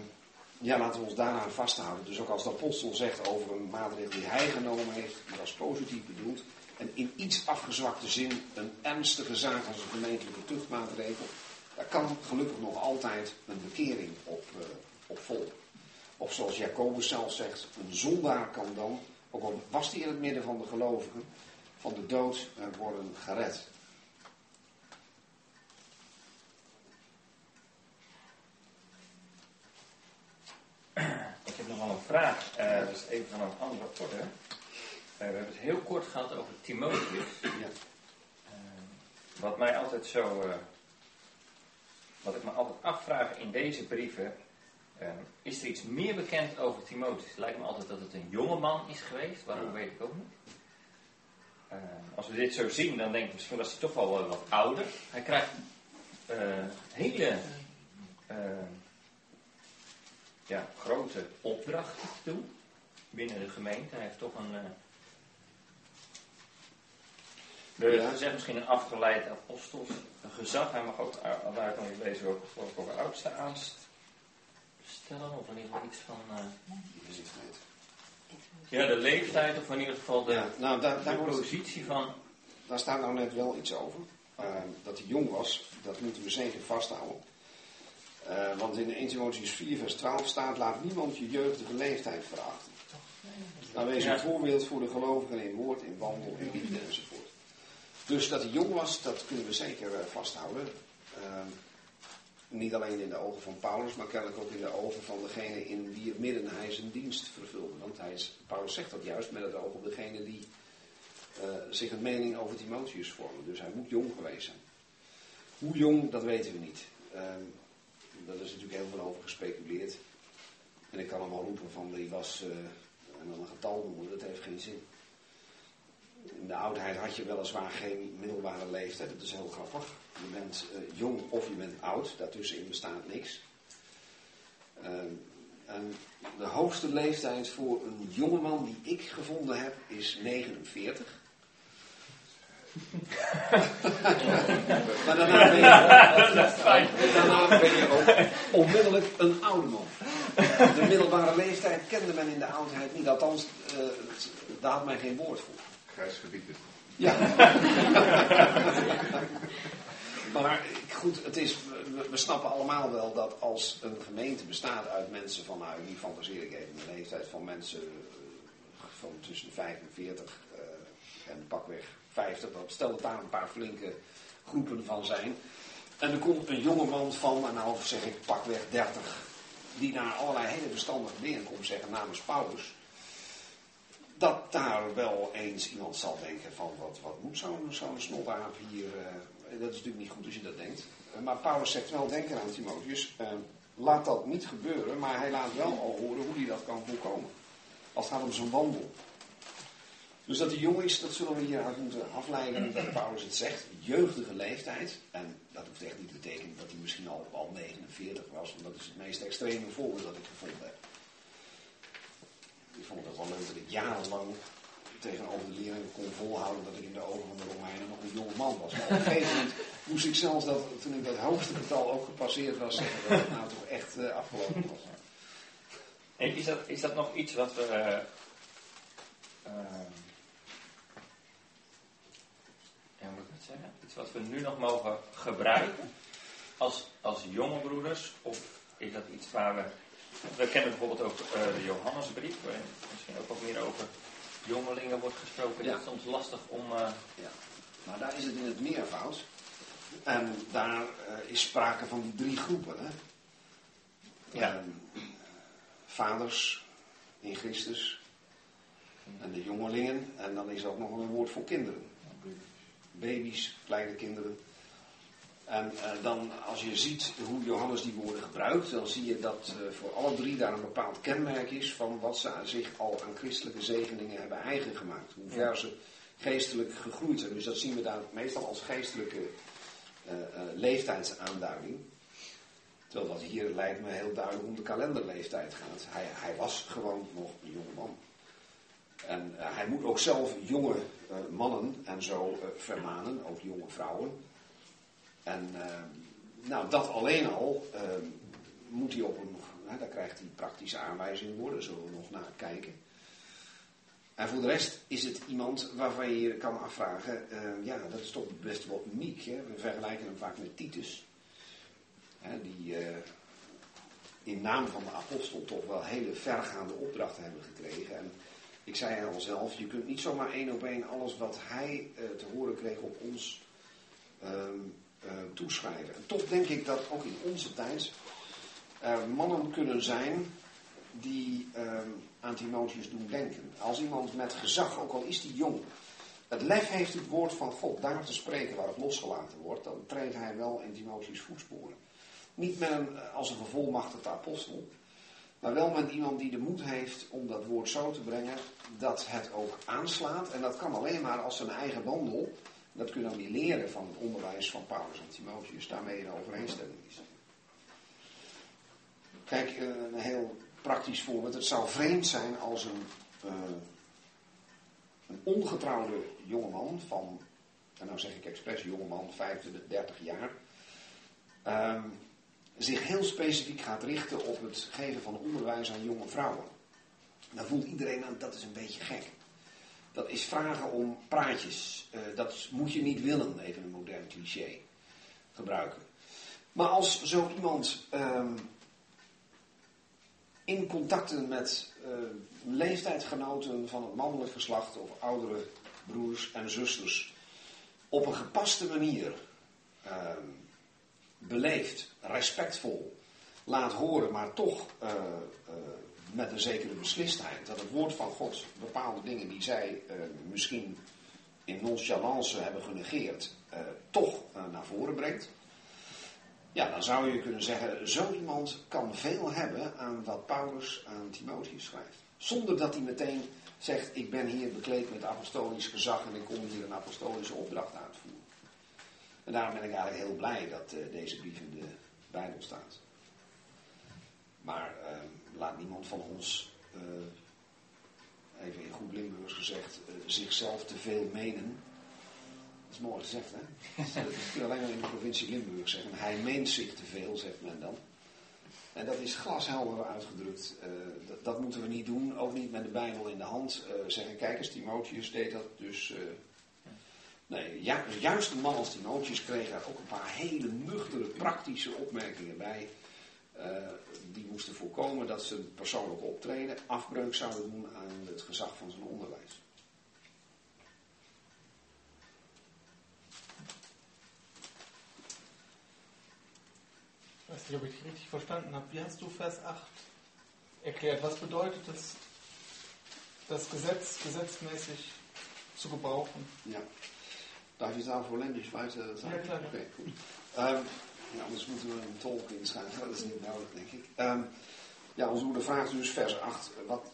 ja, laten we ons daaraan vasthouden. Dus ook als de apostel zegt over een maatregel die hij genomen heeft, maar als positief bedoeld, en in iets afgezwakte zin een ernstige zaak als een gemeentelijke tuchtmaatregel, daar kan gelukkig nog altijd een bekering op, uh, op volgen. Of zoals Jacobus zelf zegt, een zondaar kan dan ook al was hij in het midden van de gelovigen, van de dood worden gered. Ik heb nog wel een vraag, uh, dat is even van een andere orde. We hebben het heel kort gehad over Timotheus. Ja. Wat mij altijd zo, wat ik me altijd afvraag in deze brieven, uh, is er iets meer bekend over Timotheus? Het lijkt me altijd dat het een jonge man is geweest. Waarom weet ik ook niet. Uh, als we dit zo zien, dan denk ik misschien was hij toch wel wat ouder. Hij krijgt uh, hele ja, grote opdrachten te doen binnen de gemeente. Hij heeft toch een. We ja. gezegd misschien een afgeleid apostels een gezag. Hij mag ook, daar kan je lezen, ook, ook over oudste aanst stellen, of in ieder geval iets van. Uh, ja, de leeftijd, of in ieder geval de, ja, nou, daar, daar de positie van. Daar staat nou net wel iets over. Uh, dat hij jong was, dat moeten we zeker vasthouden. Uh, want in 1 Timotheüs 4, vers 12 staat: Laat niemand je jeugdige leeftijd verachten. Nou, wees een ja. voorbeeld voor de gelovigen in woord, in wandel, in liefde enzovoort. Dus dat hij jong was, dat kunnen we zeker vasthouden. Niet alleen in de ogen van Paulus, maar kennelijk ook in de ogen van degene in wie het midden hij zijn dienst vervulde. Want Paulus zegt dat juist met het oog op degene die uh, zich een mening over Timotheus vormen. Dus hij moet jong geweest zijn. Hoe jong, dat weten we niet. Uh, daar is natuurlijk heel veel over gespeculeerd. En ik kan hem wel roepen van die was uh, en dan een getal noemen, dat heeft geen zin. In de oudheid had je weliswaar geen middelbare leeftijd, dat is heel grappig. Je bent eh, jong of je bent oud, daartussenin bestaat niks. Ehm, en de hoogste leeftijd voor een jongeman die ik gevonden heb is 49. maar daarna ben, je, ben je ook onmiddellijk een oude man. De middelbare leeftijd kende men in de oudheid niet, althans, uh, daar had men geen woord voor. Grijs gebied. Ja. maar goed, het is, we, we, snappen allemaal wel dat als een gemeente bestaat uit mensen van, nou, die fantaseer ik even, de leeftijd van mensen uh, van tussen 45 uh, en pakweg 50, dat stel dat daar een paar flinke groepen van zijn. En er komt een jonge man van, en nou zeg ik pakweg 30, die naar allerlei hele verstandige dingen komt zeggen namens Paulus. Dat daar wel eens iemand zal denken van wat, wat moet zo'n zo'n hier. Uh, dat is natuurlijk niet goed als je dat denkt. Uh, maar Paulus zegt wel denken aan Timotheus. Uh, laat dat niet gebeuren, maar hij laat wel al horen hoe hij dat kan voorkomen. Als het gaat om zijn wandel. Dus dat hij jong is, dat zullen we hieruit moeten afleiden dat Paulus het zegt. Jeugdige leeftijd. En dat hoeft echt niet te betekenen dat hij misschien al, al 49 was. Want dat is het meest extreme voorbeeld dat ik gevonden heb. Ik vond het wel leuk dat ik jarenlang tegenover de leerlingen kon volhouden dat ik in de ogen van de Romeinen nog een jonge man was. Maar op een gegeven moment moest ik zelfs dat, toen ik dat hoogste getal ook gepasseerd was, zeggen dat het nou toch echt uh, afgelopen was. Is dat, is dat nog iets wat we. Uh, ja, moet ik het zeggen? Iets wat we nu nog mogen gebruiken als, als jonge broeders? Of is dat iets waar we. We kennen bijvoorbeeld ook de Johannesbrief, waar misschien ook wat meer over jongelingen wordt gesproken. Ja. Dat is soms lastig om. Uh... Ja, maar daar is het in het meervoud. En daar uh, is sprake van die drie groepen. Hè? Ja. Um, vaders in Christus. En de jongelingen. En dan is er ook nog een woord voor kinderen. Baby's, kleine kinderen. En uh, dan, als je ziet hoe Johannes die woorden gebruikt, dan zie je dat uh, voor alle drie daar een bepaald kenmerk is van wat ze zich al aan christelijke zegeningen hebben eigen gemaakt. Hoe ver ze geestelijk gegroeid zijn. Dus dat zien we daar meestal als geestelijke uh, leeftijdsaanduiding. Terwijl dat hier lijkt me heel duidelijk om de kalenderleeftijd gaat. Hij, hij was gewoon nog een jonge man. En hij moet ook zelf jonge mannen en zo vermanen, ook jonge vrouwen. En uh, nou, dat alleen al uh, moet hij op een, daar krijgt hij praktische aanwijzingen worden, zullen we nog naar kijken. En voor de rest is het iemand waarvan je je kan afvragen, uh, ja, dat is toch best wel uniek. Hè? We vergelijken hem vaak met Titus, hè, die in naam van de apostel toch wel hele vergaande opdrachten hebben gekregen. En ik zei al zelf, je kunt niet zomaar één op één alles wat hij te horen kreeg op ons uh, toeschrijven. En toch denk ik dat ook in onze tijd mannen kunnen zijn die uh, aan Timotheus doen denken. Als iemand met gezag, ook al is die jong, het lef heeft het woord van God daar te spreken waar het losgelaten wordt, dan treedt hij wel in Timotheus voetsporen. Niet met een, als een gevolmachtigde apostel, maar wel met iemand die de moed heeft om dat woord zo te brengen dat het ook aanslaat. En dat kan alleen maar als zijn eigen wandel dat kun je dan weer leren van het onderwijs van Paulus en Timotheus, daarmee in overeenstemming is. Kijk, eh, een heel praktisch voorbeeld. Het zou vreemd zijn als een, uh, een ongetrouwde jongeman van, en nou zeg ik expres jongeman, 25, 30 jaar, uh, zich heel specifiek gaat richten op het geven van onderwijs aan jonge vrouwen. Dan voelt iedereen aan dat is een beetje gek dat is vragen om praatjes. Uh, dat moet je niet willen, even een modern cliché gebruiken. Maar als zo iemand um, in contacten met uh, leeftijdgenoten van het mannelijk geslacht of oudere broers en zusters op een gepaste manier uh, beleefd, respectvol laat horen, maar toch uh, met een zekere beslistheid. Dat het woord van God bepaalde dingen die zij uh, misschien in nonchalance hebben genegeerd, uh, toch uh, naar voren brengt. Ja, dan zou je kunnen zeggen, zo iemand kan veel hebben aan wat Paulus aan Timotheus schrijft. Zonder dat hij meteen zegt, ik ben hier bekleed met apostolisch gezag en ik kom hier een apostolische opdracht uitvoeren. En daarom ben ik eigenlijk heel blij dat deze brief in de Bijbel staat. Maar uh, laat niemand van ons, uh, even in goed Limburgs gezegd, zichzelf te veel menen. Dat is mooi gezegd, hè? Dat kun je alleen maar in de provincie Limburg zeggen. Hij meent zich te veel, zegt men dan. En dat is glashelder uitgedrukt. Dat, dat, moeten we niet doen, ook niet met de Bijbel in de hand. Zeggen, kijk eens, Timotheus deed dat dus. Nee, ju juist een man als Timotheus kreeg er ook een paar hele nuchtere, praktische opmerkingen bij. Die moesten voorkomen dat ze persoonlijk optreden afbreuk zouden doen aan het gezag van zijn onderwijs. Weiß nicht, ob ich richtig verstanden habe. Wie hast du Vers 8 erklärt? Was bedeutet es, das Gesetz gesetzmäßig zu gebrauchen? Ja. Darf ich sagen, Holländisch weiter sagen? Ja, klar. Okay, gut. Ähm, ja, anders moeten we een tolk inschrijven. Dat is niet nodig, denk ik. Um, ja, onze moeder vraagt dus vers 8. Wat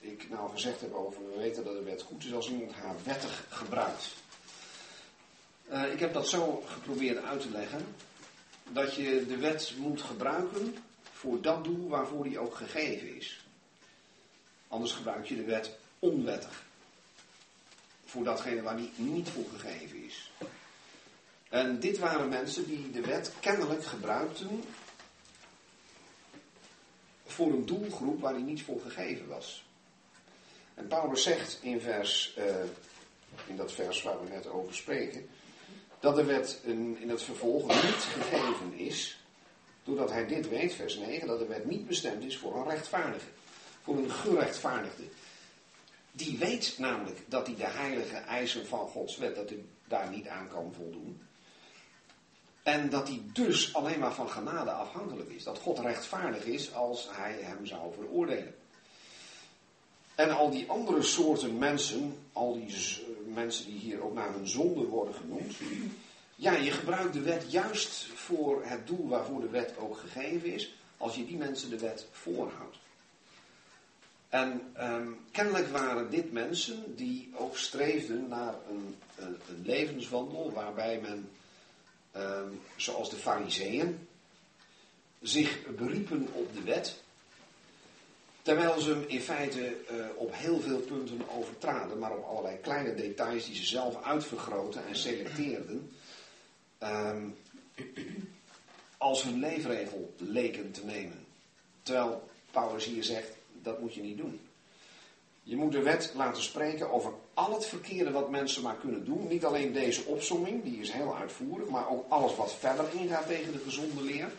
ik nou gezegd heb over, we weten dat de wet goed is als iemand haar wettig gebruikt. Uh, ik heb dat zo geprobeerd uit te leggen dat je de wet moet gebruiken voor dat doel waarvoor die ook gegeven is. Anders gebruik je de wet onwettig. Voor datgene waar die niet voor gegeven is. En dit waren mensen die de wet kennelijk gebruikten voor een doelgroep waar die niet voor gegeven was. En Paulus zegt in, vers, uh, in dat vers waar we net over spreken, dat de wet in, in het vervolg niet gegeven is, doordat hij dit weet, vers 9, dat de wet niet bestemd is voor een rechtvaardige, voor een gerechtvaardigde. Die weet namelijk dat hij de heilige eisen van Gods wet, dat hij daar niet aan kan voldoen. En dat hij dus alleen maar van genade afhankelijk is. Dat God rechtvaardig is als hij hem zou veroordelen. En al die andere soorten mensen, al die mensen die hier ook naar hun zonde worden genoemd. Ja, je gebruikt de wet juist voor het doel waarvoor de wet ook gegeven is, als je die mensen de wet voorhoudt. En um, kennelijk waren dit mensen die ook streefden naar een, een levenswandel waarbij men, um, zoals de fariseeën, zich beriepen op de wet Terwijl ze hem in feite uh, op heel veel punten overtraden, maar op allerlei kleine details die ze zelf uitvergroten en selecteerden, um, als hun leefregel leken te nemen. Terwijl Paulus hier zegt, dat moet je niet doen. Je moet de wet laten spreken over al het verkeerde wat mensen maar kunnen doen. Niet alleen deze opsomming, die is heel uitvoerig, maar ook alles wat verder ingaat tegen de gezonde leer.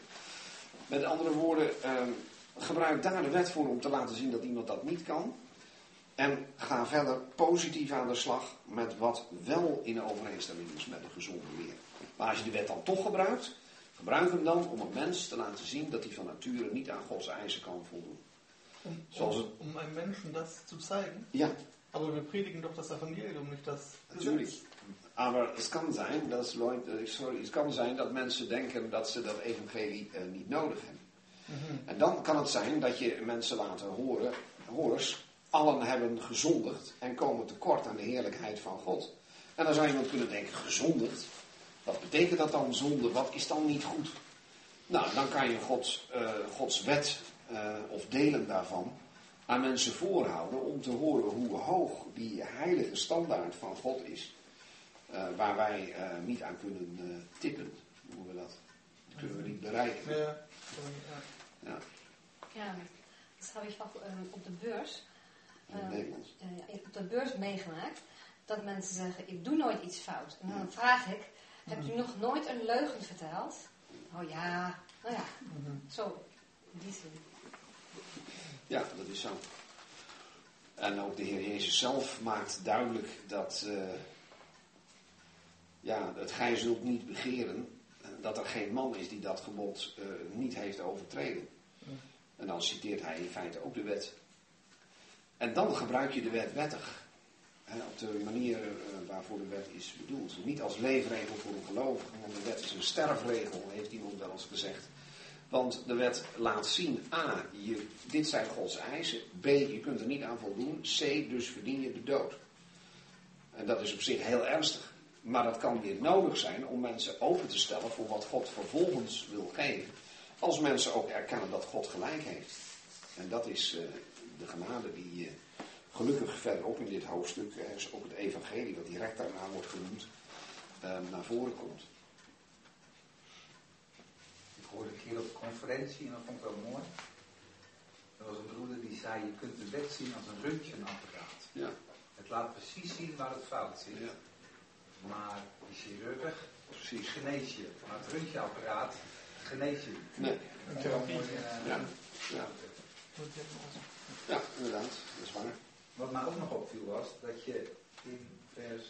Met andere woorden, um, gebruik daar de wet voor om te laten zien dat iemand dat niet kan. En ga verder positief aan de slag met wat wel in overeenstemming is met de gezonde leer. Maar als je de wet dan toch gebruikt, gebruik hem dan om een mens te laten zien dat hij van nature niet aan Gods eisen kan voldoen. Um, Zoals het, om een Menschen dat te zeigen? Ja. Aber wir predigen doch das Evangelium, nicht das Natuurlijk. Maar het kan zijn dat, sorry, het kan zijn dat mensen denken dat ze dat evangelie uh, niet nodig hebben. En dan kan het zijn dat je mensen laat horen, hoors, allen hebben gezondigd en komen tekort aan de heerlijkheid van God. En dan zou iemand kunnen denken, gezondigd? Wat betekent dat dan zonde? Wat is dan niet goed? Nou, dan kan je Gods, uh, Gods wet uh, of delen daarvan aan mensen voorhouden om te horen hoe hoog die heilige standaard van God is. Uh, waar wij niet aan kunnen tippen. Hoe noemen we dat? Dat kunnen we niet bereiken. Ja. Ja. Ja, dat heb ik op de beurs. Op de beurs meegemaakt. Dat mensen zeggen, ik doe nooit iets fout. En dan vraag ik, heb u nog nooit een leugen verteld? Oh ja, nou ja, zo, in die zin. Ja, dat is zo. En ook de Heer Jezus zelf maakt duidelijk dat, uh, ja, het gij zult niet begeren, dat er geen man is die dat gebod uh, niet heeft overtreden. En dan citeert hij in feite ook de wet. En dan gebruik je de wet wettig. Hè, op de manier waarvoor de wet is bedoeld. Niet als leefregel voor een gelovige, want de wet is een sterfregel, heeft iemand wel eens gezegd. Want de wet laat zien, A, je, dit zijn Gods eisen. B, je kunt er niet aan voldoen. C, dus verdien je de dood. En dat is op zich heel ernstig. Maar dat kan weer nodig zijn om mensen open te stellen voor wat God vervolgens wil geven. Als mensen ook erkennen dat God gelijk heeft. En dat is uh, de genade die uh, gelukkig verderop in dit hoofdstuk, is ook het evangelie wat direct daarna wordt genoemd, naar voren komt. Ik hoorde een keer op de conferentie en dat vond ik wel mooi. Er was een broeder die zei, je kunt de wet zien als een röntgenapparaat. Ja. Het laat precies zien waar het fout zit. Ja. Maar de chirurg Precies. genees je. Maar het röntgenapparaat genees je. Nee. Wel mooi, eh, Ja. Ja. ja, inderdaad. Dat is waar. Wat mij ook nog opviel was dat je in vers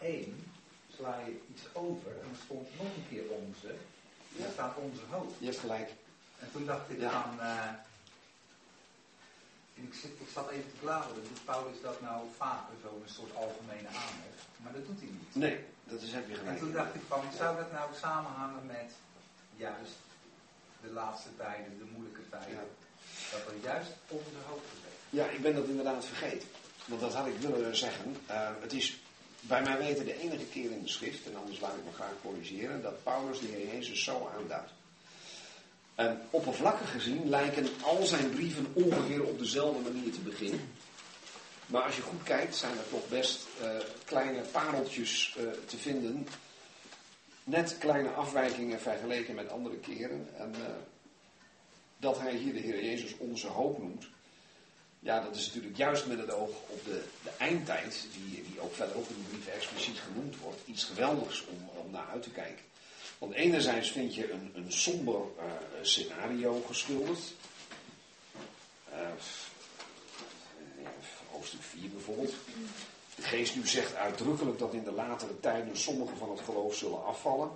1 sla je iets over en er stond nog een keer onze. En daar staat onze hoofd. Je hebt gelijk. En toen dacht ik Ja. van. eh, ik, zit, ik zat even te bladeren. Doet Paulus dat nou vaker zo een soort algemene aanhef? Maar dat doet hij niet. Nee, dat is, heb je En gelijk. toen dacht ik van, zou dat nou samenhangen met juist de laatste tijden, de moeilijke tijden? Ja. Dat er juist onze hoofd gezet. Ja, ik ben dat inderdaad vergeten. Want dat had ik willen zeggen. Eh, het is bij mij weten de enige keer in de schrift, en anders laat ik me graag corrigeren, dat Paulus de Heer Jezus zo aanduidt. En oppervlakkig gezien lijken al zijn brieven ongeveer op dezelfde manier te beginnen. Maar als je goed kijkt, zijn er toch best eh, kleine pareltjes eh, te vinden. Net kleine afwijkingen vergeleken met andere keren. En eh, dat hij hier de Heer Jezus onze hoop noemt. Ja, dat is natuurlijk juist met het oog op de, de eindtijd, die, die ook verderop in de brief expliciet genoemd wordt, iets geweldigs om, naar uit te kijken. Want enerzijds vind je een, een somber eh, scenario geschilderd. Ja, hoofdstuk 4 bijvoorbeeld. De geest nu zegt uitdrukkelijk dat in de latere tijden sommigen van het geloof zullen afvallen.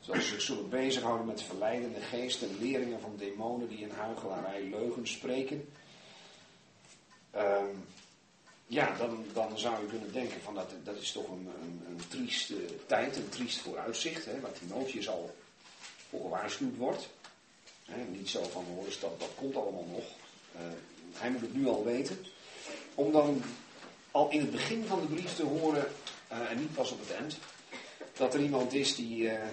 Zodat ze zich zullen bezighouden met verleidende geesten en leringen van demonen die in huichelarij leugens spreken. Ja, dan, dan zou je kunnen denken van dat, dat is toch een, een, een trieste tijd, een triest vooruitzicht, hè, waar Timotheus al voor gewaarschuwd wordt. Hè, niet zo van hoor, eens dat, dat komt allemaal nog. Eh, hij moet het nu al weten. Om dan al in het begin van de brief te horen, eh, en niet pas op het eind, dat er iemand is die eh,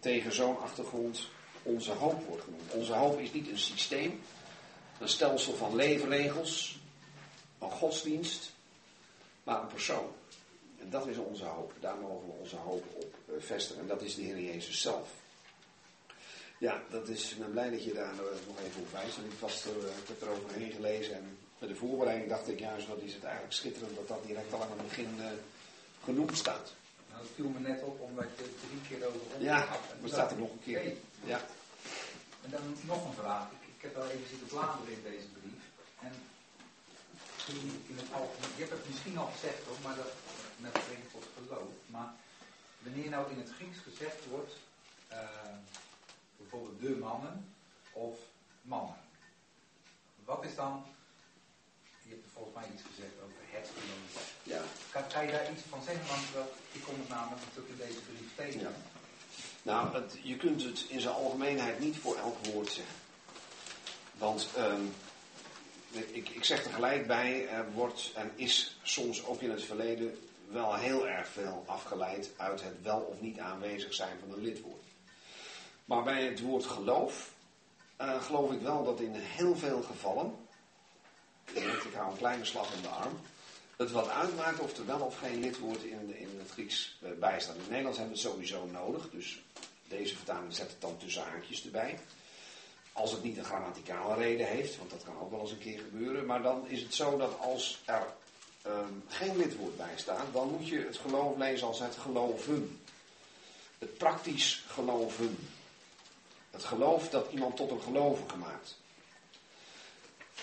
tegen zo'n achtergrond onze hoop wordt genoemd. Onze hoop is niet een systeem, een stelsel van leefregels, een godsdienst, maar een persoon. En dat is onze hoop. Daar mogen we onze hoop op eh, vestigen. En dat is de Heer Jezus zelf. Ja, dat is, ik ben blij dat je daar eh, nog even op wijst. Want ik, was er, eh, ik heb er overheen gelezen en bij de voorbereiding dacht ik juist, wat is het eigenlijk schitterend dat dat direct al aan het begin genoemd staat. Nou, dat viel me net op omdat je drie keer over Ja, dat staat er nog een keer. Ja, En dan nog een vraag. Ik, ik heb wel even zitten bladeren in deze brief. En toen in het algemeen, je hebt het misschien al gezegd hoor, maar dat met betrekking tot geloof. Maar wanneer nou in het Grieks gezegd wordt, eh, bijvoorbeeld de mannen of mannen. Wat is dan, je hebt volgens mij iets gezegd over het geloof. ja. Kan, kan je daar iets van zeggen? Want ik kom het namelijk natuurlijk in deze brief tegen. Ja. Nou, het, je kunt het in zijn algemeenheid niet voor elk woord zeggen. Want ehm, ik, ik zeg er gelijk bij, er wordt en is soms ook in het verleden wel heel erg veel afgeleid uit het wel of niet aanwezig zijn van een lidwoord. Maar bij het woord geloof, eh, geloof ik wel dat in heel veel gevallen, ik hou een kleine slag om de arm, het wat uitmaakt of er wel of geen lidwoord in, in het Grieks eh, bij staat. In het Nederlands hebben we het sowieso nodig, dus deze vertaling zet het dan tussen haakjes erbij. Als het niet een grammaticale reden heeft, want dat kan ook wel eens een keer gebeuren. Maar dan is het zo dat als er ehm, geen lidwoord bij staat, dan moet je het geloof lezen als het geloven. Het praktisch geloven. Het geloof dat iemand tot een gelovige maakt.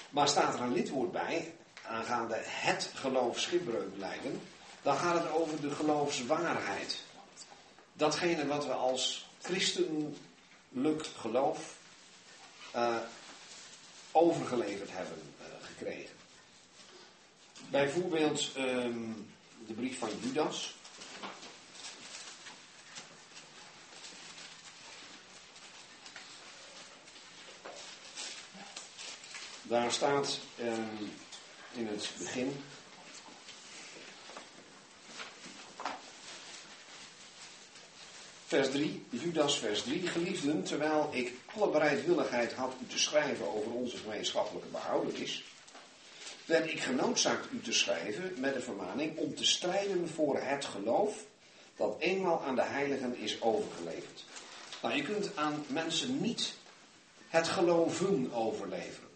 Maar staat er een lidwoord bij, aangaande het geloof schipbreuk lijden, dan gaat het over de geloofswaarheid. Datgene wat we als christenlijk geloof eh, overgeleverd hebben eh, gekregen. Bijvoorbeeld ehm, de brief van Judas. Daar staat ehm, in het begin Vers 3, Judas vers 3, geliefden, terwijl ik alle bereidwilligheid had u te schrijven over onze gemeenschappelijke behoudenis, werd ik genoodzaakt u te schrijven met de vermaning om te strijden voor het geloof dat eenmaal aan de heiligen is overgeleverd. Nou, je kunt aan mensen niet het geloven overleveren.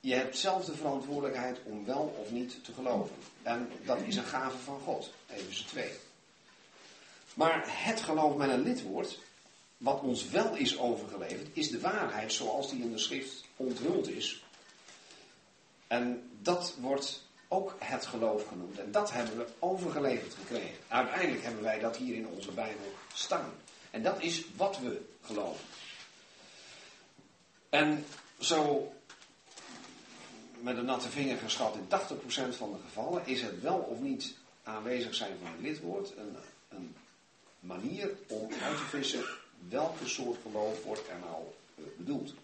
Je hebt zelf de verantwoordelijkheid om wel of niet te geloven. En dat is een gave van God. Even 2. Maar het geloof met een lidwoord, wat ons wel is overgeleverd, is de waarheid zoals die in de schrift onthuld is. En dat wordt ook het geloof genoemd. En dat hebben we overgeleverd gekregen. Uiteindelijk hebben wij dat hier in onze Bijbel staan. En dat is wat we geloven. En zo met een natte vinger geschat in 80% van de gevallen is het wel of niet aanwezig zijn van een lidwoord een, een manier om uit te vissen welke soort geloof wordt er nou uh, bedoeld.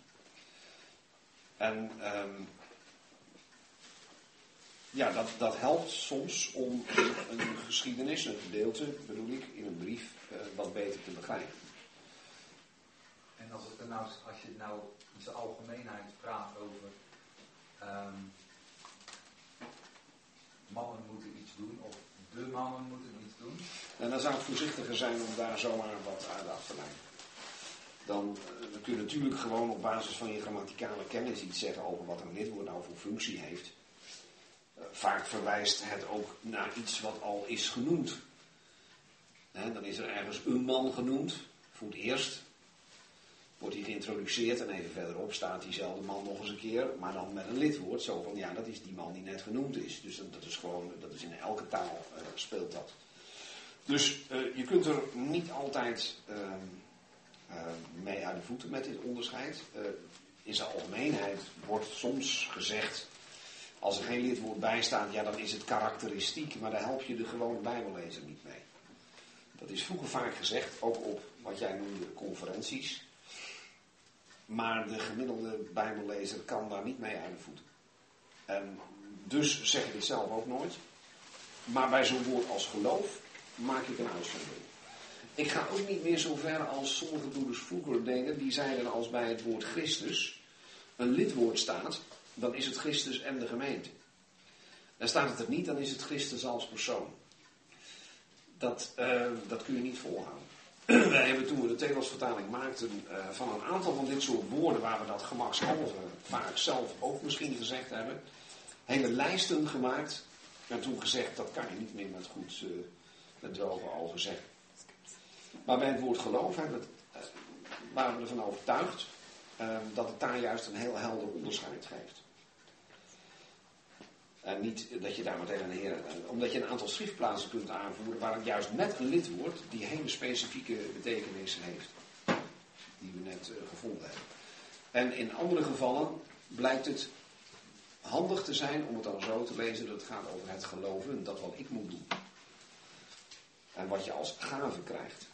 En um, ja, dat, dat helpt soms om een geschiedenis, een gedeelte bedoel ik, in een brief uh, wat beter te begrijpen. En als, het nou, als je nou in zijn algemeenheid praat over um, mannen moeten iets doen of de mannen moeten iets doen. En dan zou ik voorzichtiger zijn om daar zomaar wat aandacht te lijnen. Dan uh, kun je natuurlijk gewoon op basis van je grammaticale kennis iets zeggen over wat een lidwoord nou voor functie heeft. Uh, vaak verwijst het ook naar iets wat al is genoemd. Dan is er ergens een man genoemd, voor het eerst wordt hij geïntroduceerd en even verderop staat diezelfde man nog eens een keer, maar dan met een lidwoord. Zo van, ja, dat is die man die net genoemd is. Dus dat, is gewoon, dat is in elke taal uh, speelt dat. Dus uh, je kunt er niet altijd uh, mee uit de voeten met dit onderscheid. in zijn algemeenheid wordt soms gezegd, als er geen lidwoord bij staat, ja, dan is het karakteristiek, maar daar help je de gewone bijbellezer niet mee. Dat is vroeger vaak gezegd, ook op wat jij noemde conferenties. Maar de gemiddelde Bijbellezer kan daar niet mee uit de voeten. En dus zeg ik het zelf ook nooit. Maar bij zo'n woord als geloof maak ik een uitzondering. Ik ga ook niet meer zo ver als sommige broeders vroeger deden. Die zeiden als bij het woord Christus een lidwoord staat, dan is het Christus en de gemeente. En staat het er niet, dan is het Christus als persoon. Dat, uh, dat kun je niet volhouden. Wij hebben toen we de Telos-vertaling maakten uh, van een aantal van dit soort woorden waar we dat gemakshalve vaak zelf ook misschien gezegd hebben, hele lijsten gemaakt en toen gezegd dat kan je niet meer met goed uh, met ogen zeggen. Maar bij het woord geloof hebben we, uh, waren we ervan overtuigd dat het daar juist een heel helder onderscheid geeft. En niet dat je daar meteen een heer. Omdat je een aantal schriftplaatsen kunt aanvoeren waar het juist met een lidwoord die hele specifieke betekenis heeft. Die we net uh, gevonden hebben. En in andere gevallen blijkt het handig te zijn om het dan zo te lezen dat het gaat over het geloven, dat wat ik moet doen. En wat je als gave krijgt.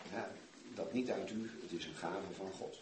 Dat niet uit u, het is een gave van God.